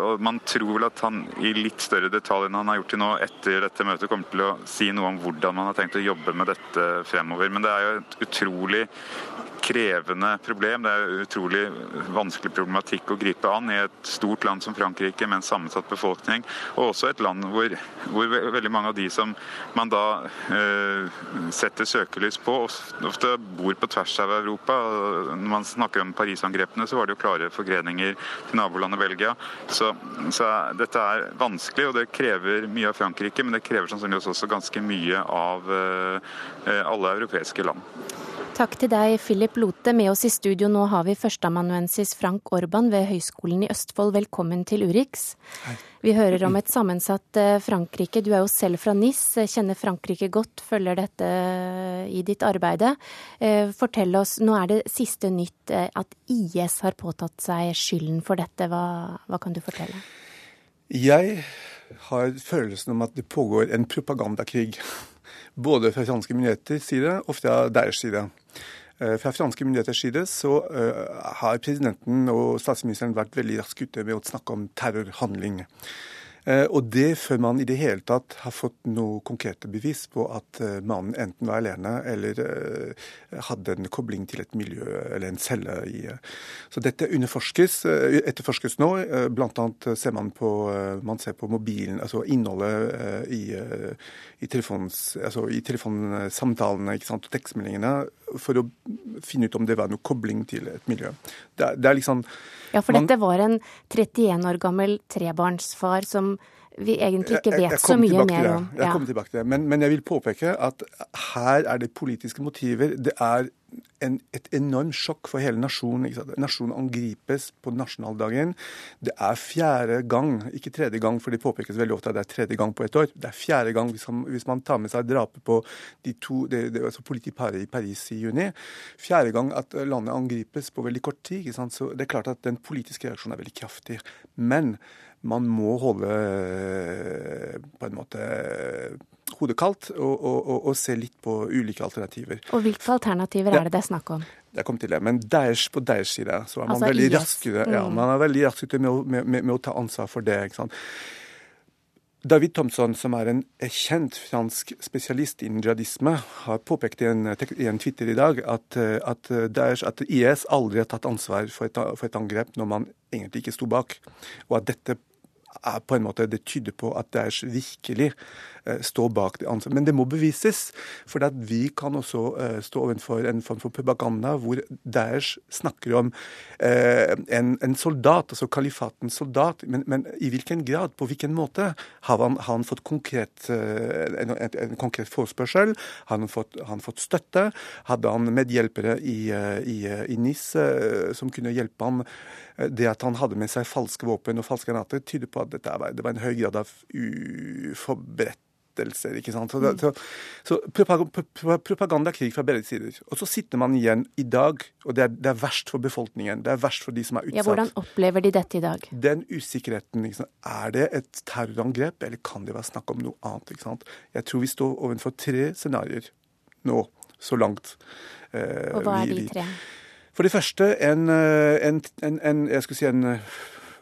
og man tror vel at han i litt større detalj enn han har gjort til nå etter dette møtet kommer til å si noe om hvordan man har tenkt å jobbe med dette fremover. Men det er jo et utrolig krevende problem. Det er utrolig vanskelig problematikk å gripe an i et stort land som Frankrike med en sammensatt befolkning, og også et land hvor, hvor veldig mange av de som man da eh, setter søkelys på, ofte bor på tvers av Europa. Når man snakker om Paris-angrepene, så var det jo klare forgreninger til nabolandet Belgia. Så, så, dette er vanskelig, og det krever mye av Frankrike, men det krever sannsynligvis også ganske mye av eh, alle europeiske land. Takk til deg, Philip Lote. Med oss i studio nå har vi førsteamanuensis Frank Orban ved Høgskolen i Østfold. Velkommen til Urix. Hei. Vi hører om et sammensatt eh, Frankrike. Du er jo selv fra NIS, kjenner Frankrike godt, følger dette eh, i ditt arbeide. Eh, fortell oss, nå er det siste nytt at IS har påtatt seg skylden for dette. Hva, hva kan du fortelle? Jeg har følelsen om at det pågår en propagandakrig både fra franske myndigheters side og fra deres side. Eh, fra franske myndigheters side så uh, har presidenten og statsministeren vært veldig raskt ute med å snakke om terrorhandling. Eh, og det før man i det hele tatt har fått noe konkrete bevis på at eh, mannen enten var alene eller hadde en kobling til et miljø eller en celle. i. Så dette underforskes, etterforskes nå. Blant annet ser man på, man ser på mobilen, altså innholdet i, i, altså i telefonsamtalene og tekstmeldingene for å finne ut om det var noe kobling til et miljø. Det det er liksom Ja, for dette var en 31 år gammel trebarnsfar som vi egentlig ikke vet så mye mer om. Jeg kommer tilbake til det. Men, men, jeg vil påpeke at her er det politiske motiver. Det er en, et enormt sjokk for hele nasjonen. Nasjonen angripes på nasjonaldagen. Det er fjerde gang, ikke tredje gang, for det påpekes veldig ofte at det er tredje gang på et år. Det er fjerde gang hvis man, hvis man tar med seg drapet på de to, det, det, altså politiparet i Paris i juni. Fjerde gang at landet angripes på veldig kort tid. Så det er klart at den politiske reaksjonen er veldig kraftig. Men man må holde eh, på en måte hodet kaldt og, og, og, se litt på ulike alternativer. Og hvilke alternativer er det det er snakk om? Jeg kom til det, men Daesh på Daesh side så er man altså, veldig rask mm. ja, man er veldig rask med, med, med, med, å ta ansvar for det. ikke sant? David Thompson, som er en kjent fransk spesialist innen jihadisme, har påpekt i en, i en Twitter i dag at, at, Daesh, at, IS aldri har tatt ansvar for et, for et angrep når man egentlig ikke sto bak, og at dette er på en måte, det tyder på at Daesh virkelig eh, står bak det ansvaret. Men det må bevises. For at vi kan også eh, stå overfor en form for propaganda hvor Daesh snakker om eh, en, en, soldat, altså kalifatens soldat. Men, men, i hvilken grad, på hvilken måte? Har han, har han fått konkret, en, en, en, konkret forespørsel? Har han fått, har han fått støtte? Hadde han medhjelpere i, i, i NIS som kunne hjelpe ham? Det at han hadde med seg falske våpen og falske granater, tyder på at dette var, det var en høy grad av uforberedelser. ikke sant? Så, det, så, så propagandakrig fra begge sider. Og så sitter man igjen i dag, og det er, det er, verst for befolkningen. Det er verst for de som er utsatt. Ja, Hvordan opplever de dette i dag? Den usikkerheten. Liksom, er det et terrorangrep, eller kan det være snakk om noe annet? ikke sant? Jeg tror vi står overfor tre scenarioer nå, så langt. Eh, og hva er de tre? For det første en, eh, en, en, en jeg skulle si en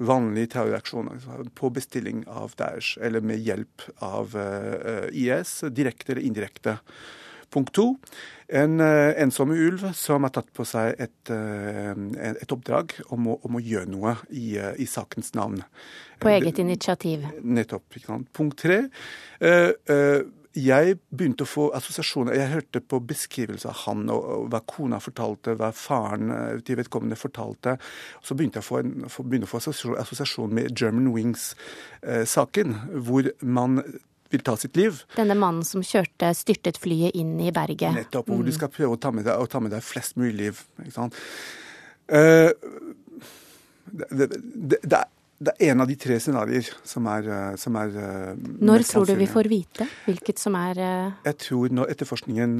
eh, terroraksjoner altså på bestilling av Daesh, eller med hjelp av uh, IS, direkte eller indirekte. Punkt to en uh, ensomme ulv som har tatt på seg et, uh, et oppdrag om å, om å, gjøre noe i, i, sakens navn. På eget initiativ. Nettopp. Punkt tre. Uh, jeg begynte å få assosiasjoner. Jeg hørte på beskrivelser av han og, og, hva kona fortalte, hva faren eh, til vedkommende fortalte. Så begynte jeg å få, en, få, å få assosiasjon med German Wings-saken, eh, hvor man vil ta sitt liv. Denne mannen som kjørte, styrtet flyet inn i berget. Nettopp. Hvor mm. du skal prøve å ta med deg, ta med deg flest mulig liv. Ikke sant? Uh, det, det, det, det, det er en av de tre scenarioer som er, eh, som er eh, Når tror du vi får vite hvilket som er uh... Jeg tror når etterforskningen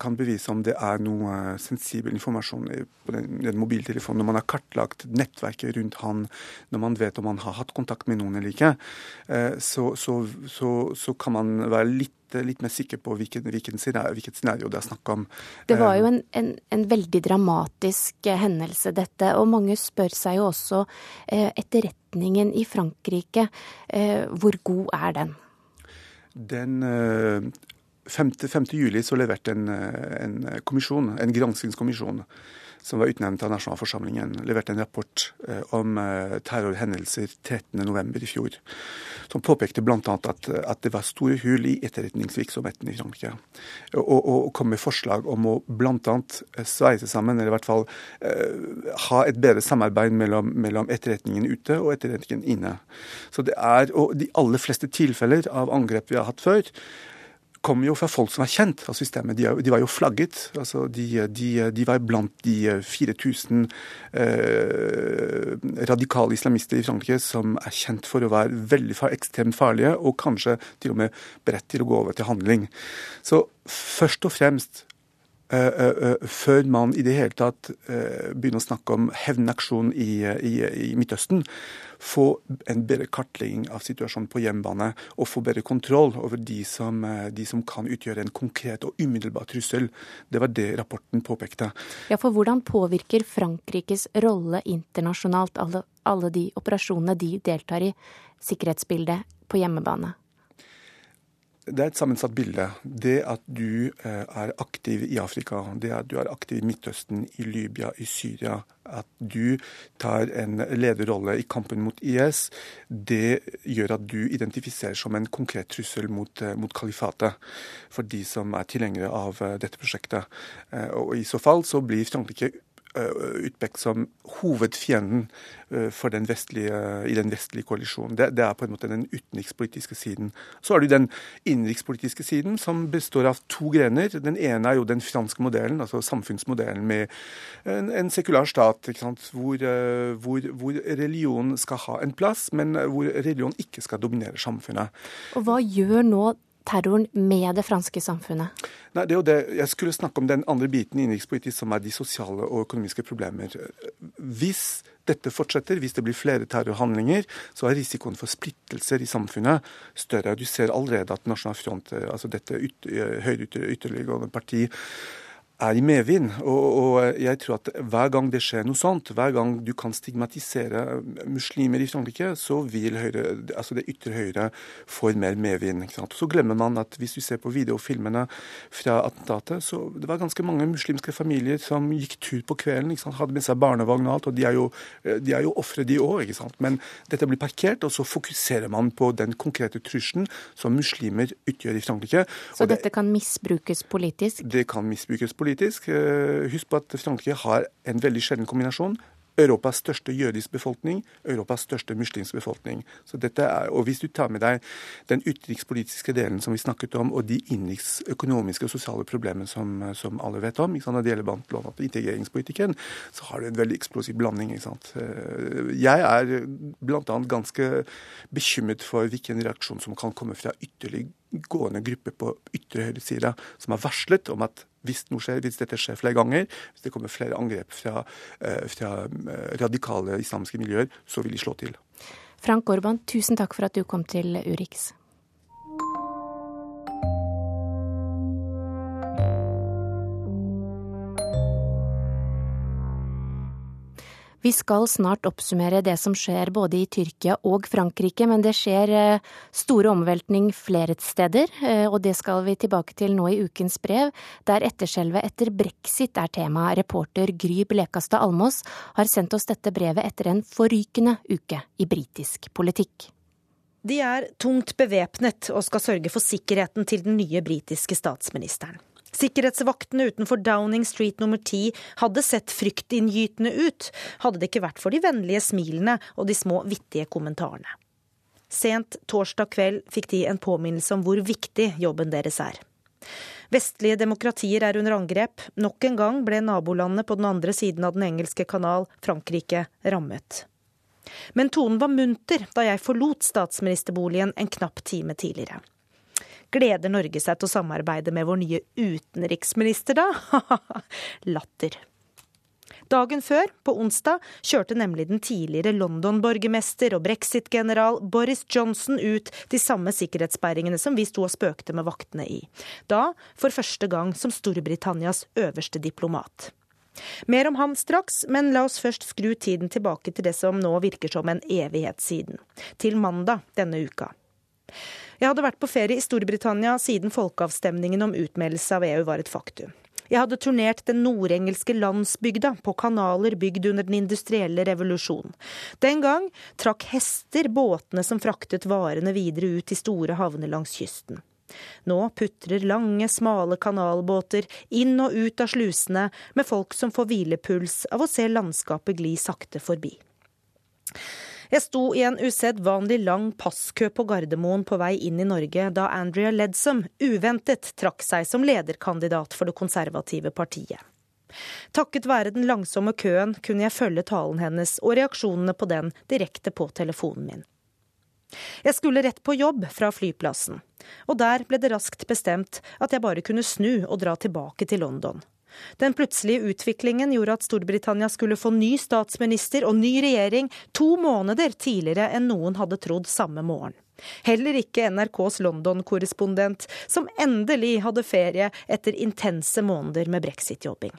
kan bevise om det er noe sensibel informasjon på den, den, mobiltelefonen, når man har kartlagt nettverket rundt han, når man vet om han har hatt kontakt med noen eller ikke, så, så, så, så kan man være litt litt mer sikker på hvilken, hvilken scenario, hvilket scenario det er snakk om. Det var jo en, en, en, veldig dramatisk hendelse, dette. Og mange spør seg jo også eh, etterretningen i Frankrike. Eh, hvor god er den? Den 5. 5. juli så leverte en, en kommisjon, en granskingskommisjon som var utnevnt av nasjonalforsamlingen, leverte en rapport eh, om eh, terrorhendelser 13.11. i fjor. Som påpekte bl.a. At, at det var store hull i etterretningsvirksomheten i Frankrike. Og, og, kom med forslag om å bl.a. Eh, sveise sammen, eller i hvert fall eh, ha et bedre samarbeid mellom, mellom, etterretningen ute og etterretningen inne. Så det er, og De aller fleste tilfeller av angrep vi har hatt før, kommer jo fra folk som er kjent av systemet. De, de var jo flagget. altså De, de, de var blant de 4000 eh, radikale islamister i Frankrike som er kjent for å være veldig ekstremt farlige, og kanskje til og med beredt til å gå over til handling. Så først og fremst før man i det hele tatt begynner å snakke om hevnaksjon i, i, i Midtøsten, få en bedre kartlegging av situasjonen på hjemmebane og få bedre kontroll over de som, eh, de som, kan utgjøre en konkret og umiddelbar trussel. Det var det rapporten påpekte. Ja, for hvordan påvirker Frankrikes rolle internasjonalt, alle de operasjonene de deltar i, sikkerhetsbildet på hjemmebane? Det er et sammensatt bilde. Det at du eh, er aktiv i Afrika, det at du er aktiv i Midtøsten, i Libya, i Syria, at du tar en lederrolle i kampen mot IS, det gjør at du identifiserer som en konkret trussel mot, eh, mot kalifatet for de som er tilhengere av eh, dette prosjektet. Og I så fall så blir Frankrike utpekt som hovedfienden eh, den vestlige, i den vestlige koalisjonen. Det, det, er på en måte den utenrikspolitiske siden. Så har du den innenrikspolitiske siden, som består av to grener. Den ene er jo den franske modellen, altså samfunnsmodellen med en, en sekular stat, hvor, eh, hvor, hvor religion skal ha en plass, men hvor religion ikke skal dominere samfunnet. Og Hva gjør nå terroren med det franske samfunnet? Nei, det er jo det. Jeg skulle snakke om den andre biten innenrikspolitisk, som er de sosiale og økonomiske problemer. Hvis dette fortsetter, hvis det blir flere terrorhandlinger, så er risikoen for splittelser i samfunnet større. Du ser allerede at Nasjonal Front, altså dette ytter, høyre ytterliggående parti, er i medvind. Og, og, jeg tror at hver gang det skjer noe sånt, hver gang du kan stigmatisere muslimer i Frankrike, så vil høyre, altså det ytre høyre få mer medvind. Så glemmer man at hvis du ser på videofilmene fra attentatet, så det var ganske mange muslimske familier som gikk tur på kvelden, hadde med seg barnevogn og alt, og de er jo, de er jo ofre, de òg. Men dette blir parkert, og så fokuserer man på den konkrete trusselen som muslimer utgjør i Frankrike. Så dette det, kan misbrukes politisk? Det kan misbrukes politisk politisk. Eh, husk på at Frankrike har en veldig sjelden kombinasjon. Europas største jødisk befolkning, Europas største muslimsk befolkning. Så dette er, og Hvis du tar med deg den utenrikspolitiske delen som vi snakket om, og de innenriks økonomiske og sosiale problemene som, som alle vet om, når det gjelder blant integreringspolitikken, så har du en veldig eksplosiv blanding. Eh, jeg er bl.a. ganske bekymret for hvilken reaksjon som kan komme fra ytterliggående gruppe på ytre høyresida som har varslet om at hvis, skjer, hvis, dette skjer flere ganger, hvis det kommer flere angrep fra, eh, fra eh, radikale islamske miljøer, så vil de slå til. Frank Orban, tusen takk for at du kom til Urix. Vi skal snart oppsummere det som skjer både i Tyrkia og Frankrike, men det skjer eh, store omveltning flere steder, eh, og det skal vi tilbake til nå i ukens brev, der etterskjelvet etter brexit er tema. Reporter Gry Blekastad Almås har sendt oss dette brevet etter en forrykende uke i britisk politikk. De er tungt bevæpnet og skal sørge for sikkerheten til den nye britiske statsministeren. Sikkerhetsvaktene utenfor Downing Street nummer 10 hadde sett fryktinngytende ut, hadde det ikke vært for de vennlige smilene og de små vittige kommentarene. Sent torsdag kveld fikk de en påminnelse om hvor viktig jobben deres er. Vestlige demokratier er under angrep. Nok en gang ble nabolandet på den andre siden av den engelske kanal, Frankrike, rammet. Men tonen var munter da jeg forlot statsministerboligen en knapp time tidligere. Gleder Norge seg til å samarbeide med vår nye utenriksminister, da? Latter. Dagen før, på onsdag, kjørte nemlig den tidligere London-borgermester og brexit-general Boris Johnson ut de samme sikkerhetssperringene som vi sto og spøkte med vaktene i. Da for første gang som Storbritannias øverste diplomat. Mer om ham straks, men la oss først skru tiden tilbake til det som nå virker som en evighet siden. Til mandag denne uka. Jeg hadde vært på ferie i Storbritannia siden folkeavstemningen om utmeldelse av EU var et faktum. Jeg hadde turnert den nordengelske landsbygda på kanaler bygd under den industrielle revolusjonen. Den gang trakk hester båtene som fraktet varene videre ut til store havner langs kysten. Nå putrer lange, smale kanalbåter inn og ut av slusene med folk som får hvilepuls av å se landskapet gli sakte forbi. Jeg sto i en usedvanlig lang passkø på Gardermoen på vei inn i Norge da Andrea Ledsom uventet trakk seg som lederkandidat for det konservative partiet. Takket være den langsomme køen kunne jeg følge talen hennes og reaksjonene på den direkte på telefonen min. Jeg skulle rett på jobb fra flyplassen, og der ble det raskt bestemt at jeg bare kunne snu og dra tilbake til London. Den plutselige utviklingen gjorde at Storbritannia skulle få ny statsminister og ny regjering to måneder tidligere enn noen hadde trodd samme morgen. Heller ikke NRKs London-korrespondent, som endelig hadde ferie etter intense måneder med brexit-jobbing.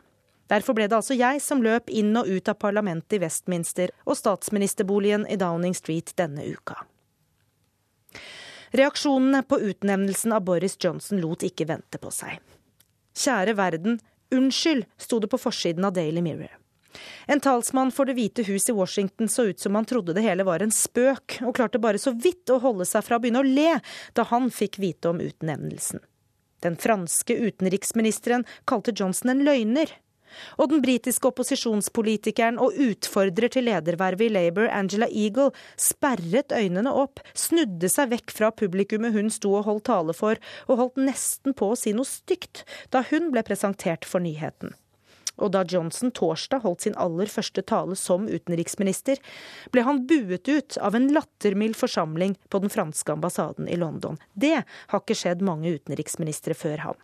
Derfor ble det altså jeg som løp inn og ut av parlamentet i Westminster og statsministerboligen i Downing Street denne uka. Reaksjonene på utnevnelsen av Boris Johnson lot ikke vente på seg. Kjære verden, unnskyld, sto det på forsiden av Daily Mirror. En talsmann for Det hvite hus i Washington så ut som han trodde det hele var en spøk, og klarte bare så vidt å holde seg fra å begynne å le da han fikk vite om utnevnelsen. Den franske utenriksministeren kalte Johnson en løgner. Og den britiske opposisjonspolitikeren og utfordrer til ledervervet i Labour, Angela Eagle, sperret øynene opp, snudde seg vekk fra publikummet hun sto og holdt tale for, og holdt nesten på å si noe stygt da hun ble presentert for nyheten. Og da Johnson torsdag holdt sin aller første tale som utenriksminister, ble han buet ut av en lattermild forsamling på den franske ambassaden i London. Det har ikke skjedd mange utenriksministre før ham.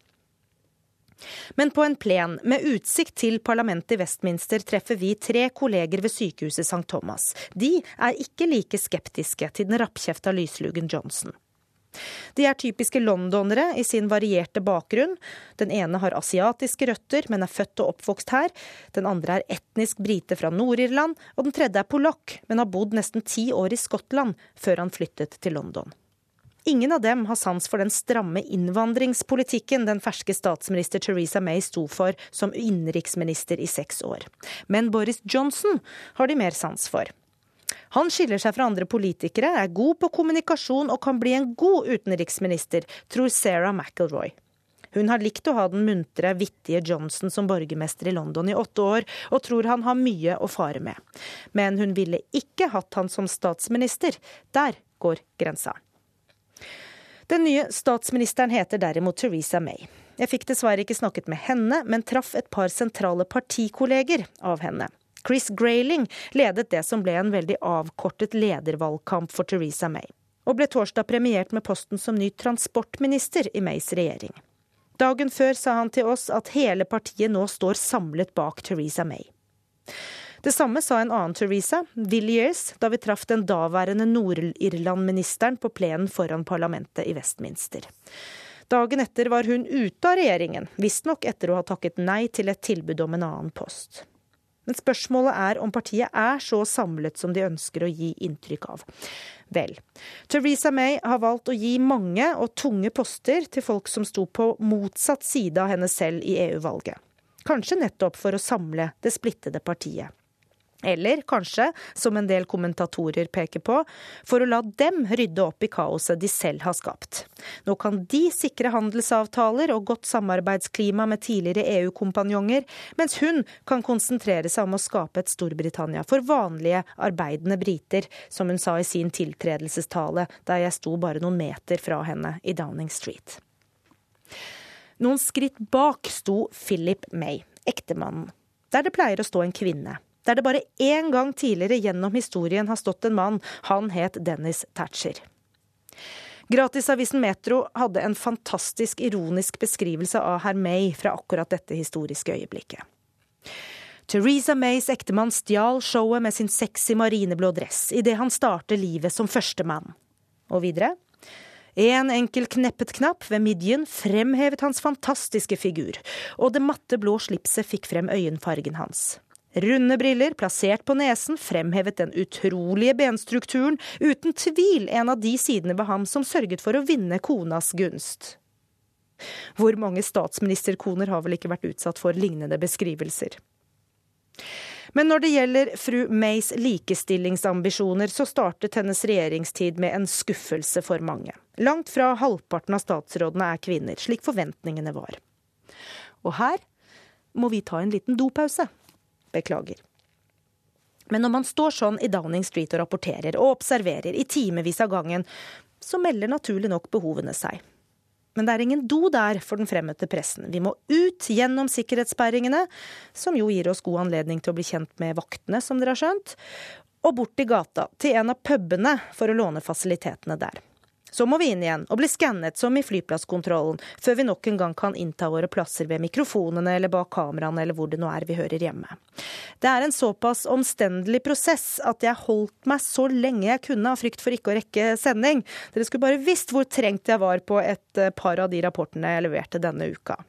Men på en plen med utsikt til parlamentet i Westminster treffer vi tre kolleger ved sykehuset St. Thomas. De er ikke like skeptiske til den rappkjefta lyslugen Johnson. De er typiske londonere i sin varierte bakgrunn. Den ene har asiatiske røtter, men er født og oppvokst her. Den andre er etnisk brite fra Nord-Irland, og den tredje er polakk, men har bodd nesten ti år i Skottland før han flyttet til London. Ingen av dem har sans for den stramme innvandringspolitikken den ferske statsminister Theresa May sto for som innenriksminister i seks år. Men Boris Johnson har de mer sans for. Han skiller seg fra andre politikere, er god på kommunikasjon og kan bli en god utenriksminister, tror Sarah McElroy. Hun har likt å ha den muntre, vittige Johnson som borgermester i London i åtte år, og tror han har mye å fare med. Men hun ville ikke hatt han som statsminister. Der går grensa. Den nye statsministeren heter derimot Theresa May. Jeg fikk dessverre ikke snakket med henne, men traff et par sentrale partikolleger av henne. Chris Grayling ledet det som ble en veldig avkortet ledervalgkamp for Theresa May, og ble torsdag premiert med posten som ny transportminister i Mays regjering. Dagen før sa han til oss at hele partiet nå står samlet bak Theresa May. Det samme sa en annen Teresa, Villiers, da vi traff den daværende Nord-Irland-ministeren på plenen foran parlamentet i Westminster. Dagen etter var hun ute av regjeringen, visstnok etter å ha takket nei til et tilbud om en annen post. Men spørsmålet er om partiet er så samlet som de ønsker å gi inntrykk av. Vel, Teresa May har valgt å gi mange og tunge poster til folk som sto på motsatt side av henne selv i EU-valget. Kanskje nettopp for å samle det splittede partiet. Eller kanskje, som en del kommentatorer peker på, for å la dem rydde opp i kaoset de selv har skapt. Nå kan de sikre handelsavtaler og godt samarbeidsklima med tidligere EU-kompanjonger, mens hun kan konsentrere seg om å skape et Storbritannia for vanlige, arbeidende briter, som hun sa i sin tiltredelsestale der jeg sto bare noen meter fra henne i Downing Street. Noen skritt bak sto Philip May, ektemannen, der det pleier å stå en kvinne der det bare én gang tidligere gjennom historien har stått en mann. Han het Dennis Thatcher. Gratisavisen Metro hadde en fantastisk ironisk beskrivelse av herr May fra akkurat dette historiske øyeblikket. Theresa Mays ektemann stjal showet med sin sexy marineblå dress idet han starter livet som førstemann. Og videre. En enkel kneppet knapp ved midjen fremhevet hans fantastiske figur, og det matte blå slipset fikk frem øyenfargen hans. Runde briller plassert på nesen fremhevet den utrolige benstrukturen, uten tvil en av de sidene ved ham som sørget for å vinne konas gunst. Hvor mange statsministerkoner har vel ikke vært utsatt for lignende beskrivelser? Men når det gjelder fru Mays likestillingsambisjoner, så startet hennes regjeringstid med en skuffelse for mange. Langt fra halvparten av statsrådene er kvinner, slik forventningene var. Og her må vi ta en liten dopause. Beklager. Men når man står sånn i Downing Street og rapporterer og observerer i timevis av gangen, så melder naturlig nok behovene seg. Men det er ingen do der for den fremmøtte pressen. Vi må ut gjennom sikkerhetssperringene, som jo gir oss god anledning til å bli kjent med vaktene, som dere har skjønt, og bort i gata, til en av pubene, for å låne fasilitetene der. Så må vi inn igjen og bli skannet som i flyplasskontrollen, før vi nok en gang kan innta våre plasser ved mikrofonene eller bak kameraene eller hvor det nå er vi hører hjemme. Det er en såpass omstendelig prosess at jeg holdt meg så lenge jeg kunne av frykt for ikke å rekke sending. Dere skulle bare visst hvor trengt jeg var på et eh, par av de rapportene jeg leverte denne uka.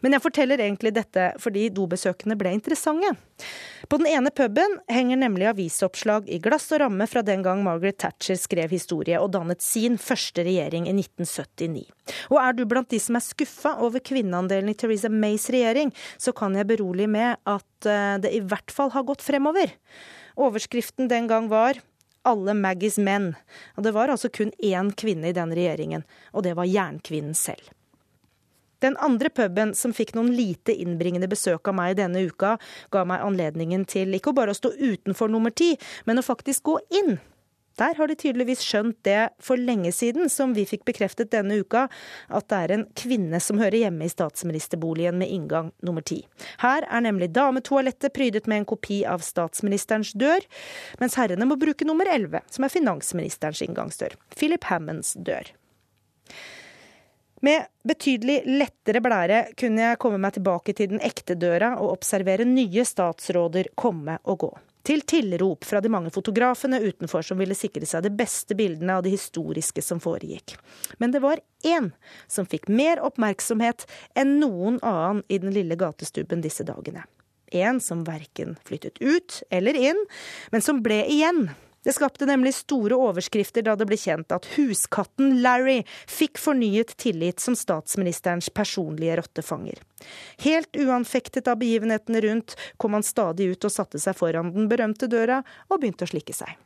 Men jeg forteller egentlig dette fordi dobesøkene ble interessante. På den ene puben henger nemlig avisoppslag i glass og ramme fra den gang Margaret Thatcher skrev historie og dannet sin første regjering i 1979. Og er du blant de som er skuffa over kvinneandelen i Theresa Mays regjering, så kan jeg berolige med at eh, det i hvert fall har gått fremover. Overskriften den gang var alle Maggies menn. Og det var altså kun én kvinne i den regjeringen, og det var jernkvinnen selv. Den andre puben som fikk noen lite innbringende besøk av meg denne uka, ga meg anledningen til ikke bare å stå utenfor nummer ti, men å faktisk gå inn. Der har de tydeligvis skjønt det for lenge siden, som vi fikk bekreftet denne uka, at det er en kvinne som hører hjemme i statsministerboligen med inngang nummer ti. Her er nemlig dametoalettet prydet med en kopi av statsministerens dør, mens herrene må bruke nummer elleve, som er finansministerens inngangsdør. Philip Hammonds dør. Med betydelig lettere blære kunne jeg komme meg tilbake til den ekte døra og observere nye statsråder komme og gå. Til tilrop fra de mange fotografene utenfor som ville sikre seg de beste bildene av det historiske som foregikk. Men det var én som fikk mer oppmerksomhet enn noen annen i den lille gatestubben disse dagene. En som verken flyttet ut eller inn, men som ble igjen det skapte nemlig store overskrifter da det ble kjent at huskatten Larry fikk fornyet tillit som statsministerens personlige rottefanger. Helt uanfektet av begivenhetene rundt kom han stadig ut og satte seg foran den berømte døra og begynte å slikke seg.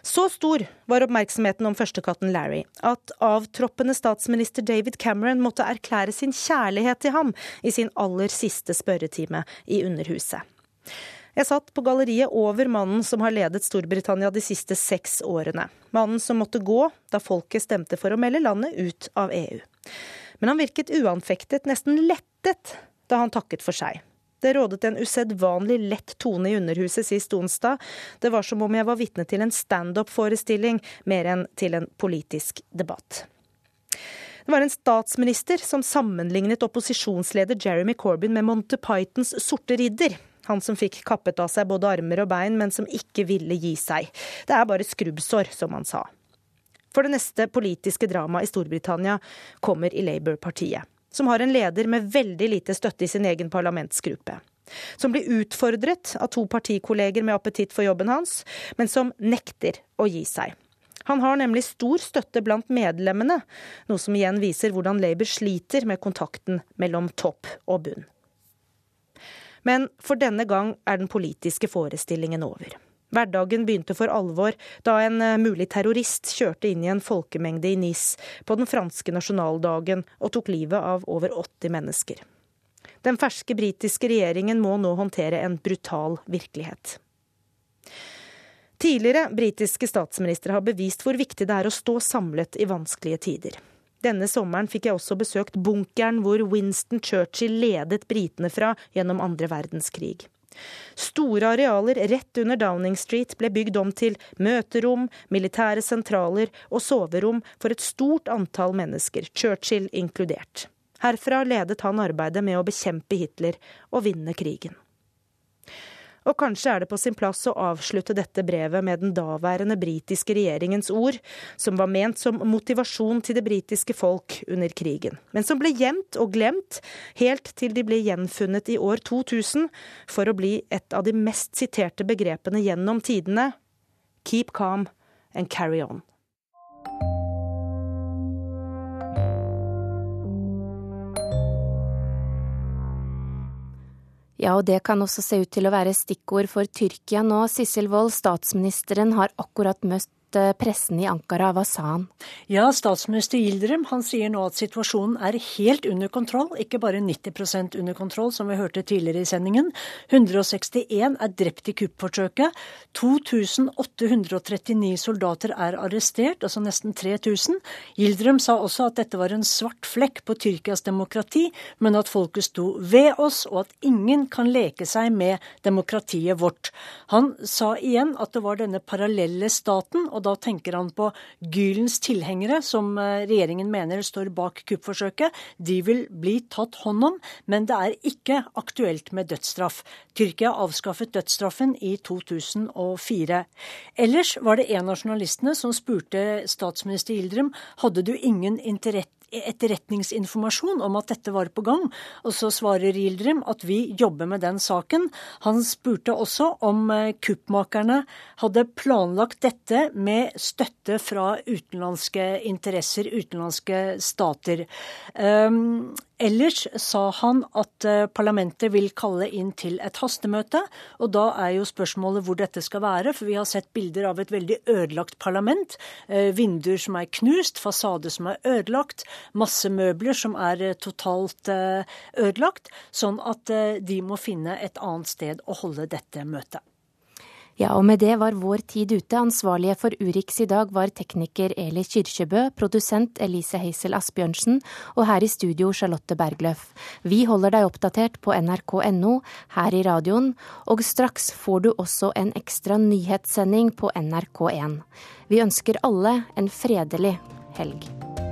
Så stor var oppmerksomheten om førstekatten Larry at avtroppende statsminister David Cameron måtte erklære sin kjærlighet til ham i sin aller siste spørretime i Underhuset. Jeg satt på galleriet over mannen som har ledet Storbritannia de siste seks årene. Mannen som måtte gå da folket stemte for å melde landet ut av EU. Men han virket uanfektet, nesten lettet, da han takket for seg. Det rådet en usedvanlig lett tone i Underhuset sist onsdag. Det var som om jeg var vitne til en standup-forestilling, mer enn til en politisk debatt. Det var en statsminister som sammenlignet opposisjonsleder Jeremy Corbyn med Monty Pythons sorte ridder. Han som fikk kappet av seg både armer og bein, men som ikke ville gi seg. Det er bare skrubbsår, som han sa. For det neste politiske dramaet i Storbritannia kommer i Labour-partiet, som har en leder med veldig lite støtte i sin egen parlamentsgruppe. Som blir utfordret av to partikolleger med appetitt for jobben hans, men som nekter å gi seg. Han har nemlig stor støtte blant medlemmene, noe som igjen viser hvordan Labour sliter med kontakten mellom topp og bunn. Men for denne gang er den politiske forestillingen over. Hverdagen begynte for alvor da en eh, mulig terrorist kjørte inn i en folkemengde i Nis på den franske nasjonaldagen og tok livet av over 80 mennesker. Den ferske britiske regjeringen må nå håndtere en brutal virkelighet. Tidligere britiske statsministre har bevist hvor viktig det er å stå samlet i vanskelige tider. Denne sommeren fikk jeg også besøkt bunkeren hvor Winston Churchill ledet britene fra gjennom andre verdenskrig. Store arealer rett under Downing Street ble bygd om til møterom, militære sentraler og soverom for et stort antall mennesker, Churchill inkludert. Herfra ledet han arbeidet med å bekjempe Hitler og vinne krigen. Og kanskje er det på sin plass å avslutte dette brevet med den daværende britiske regjeringens ord, som var ment som motivasjon til det britiske folk under krigen, men som ble gjemt og glemt helt til de ble gjenfunnet i år 2000 for å bli et av de mest siterte begrepene gjennom tidene Keep calm and carry on. Ja, og det kan også se ut til å være stikkord for Tyrkia nå. Sissel Wold, statsministeren har akkurat møtt pressen i Ankara. Hva sa han? Ja, Statsminister Yildirim han sier nå at situasjonen er helt under kontroll, ikke bare 90 under kontroll, som vi hørte tidligere i sendingen. 161 er drept i kuppforsøket. 2839 soldater er arrestert, altså nesten 3000. Yildirim sa også at dette var en svart flekk på Tyrkias demokrati, men at folket sto ved oss, og at ingen kan leke seg med demokratiet vårt. Han sa igjen at det var denne parallelle staten og da tenker han på Gylens tilhengere, som eh, regjeringen mener står bak kuppforsøket. De vil bli tatt hånd om, men det er ikke aktuelt med dødsstraff. Tyrkia avskaffet dødsstraffen i 2004. Ellers var det en av journalistene som spurte statsminister Yildirim hadde du ingen etterretningsinformasjon om at dette var på gang. Og så svarer Yildirim at vi jobber med den saken. Han spurte også om eh, kuppmakerne hadde planlagt dette med støtte fra utenlandske interesser, utenlandske stater. Um, Ellers sa han at eh, parlamentet vil kalle inn til et hastemøte. Og da er jo spørsmålet hvor dette skal være, for vi har sett bilder av et veldig ødelagt parlament. Eh, vinduer som er knust, fasade som er ødelagt, masse møbler som er eh, totalt ødelagt. Sånn at de må finne et annet sted å holde dette møtet. Ja, og med det var vår tid ute. Ansvarlige for Urix i dag var tekniker Eli Kyrkjebø, produsent Elise Heisel Asbjørnsen og her i studio Charlotte Bergløff. Vi holder deg oppdatert på nrk.no, her i radioen, og straks får du også en ekstra nyhetssending på NRK1. Vi ønsker alle en fredelig helg.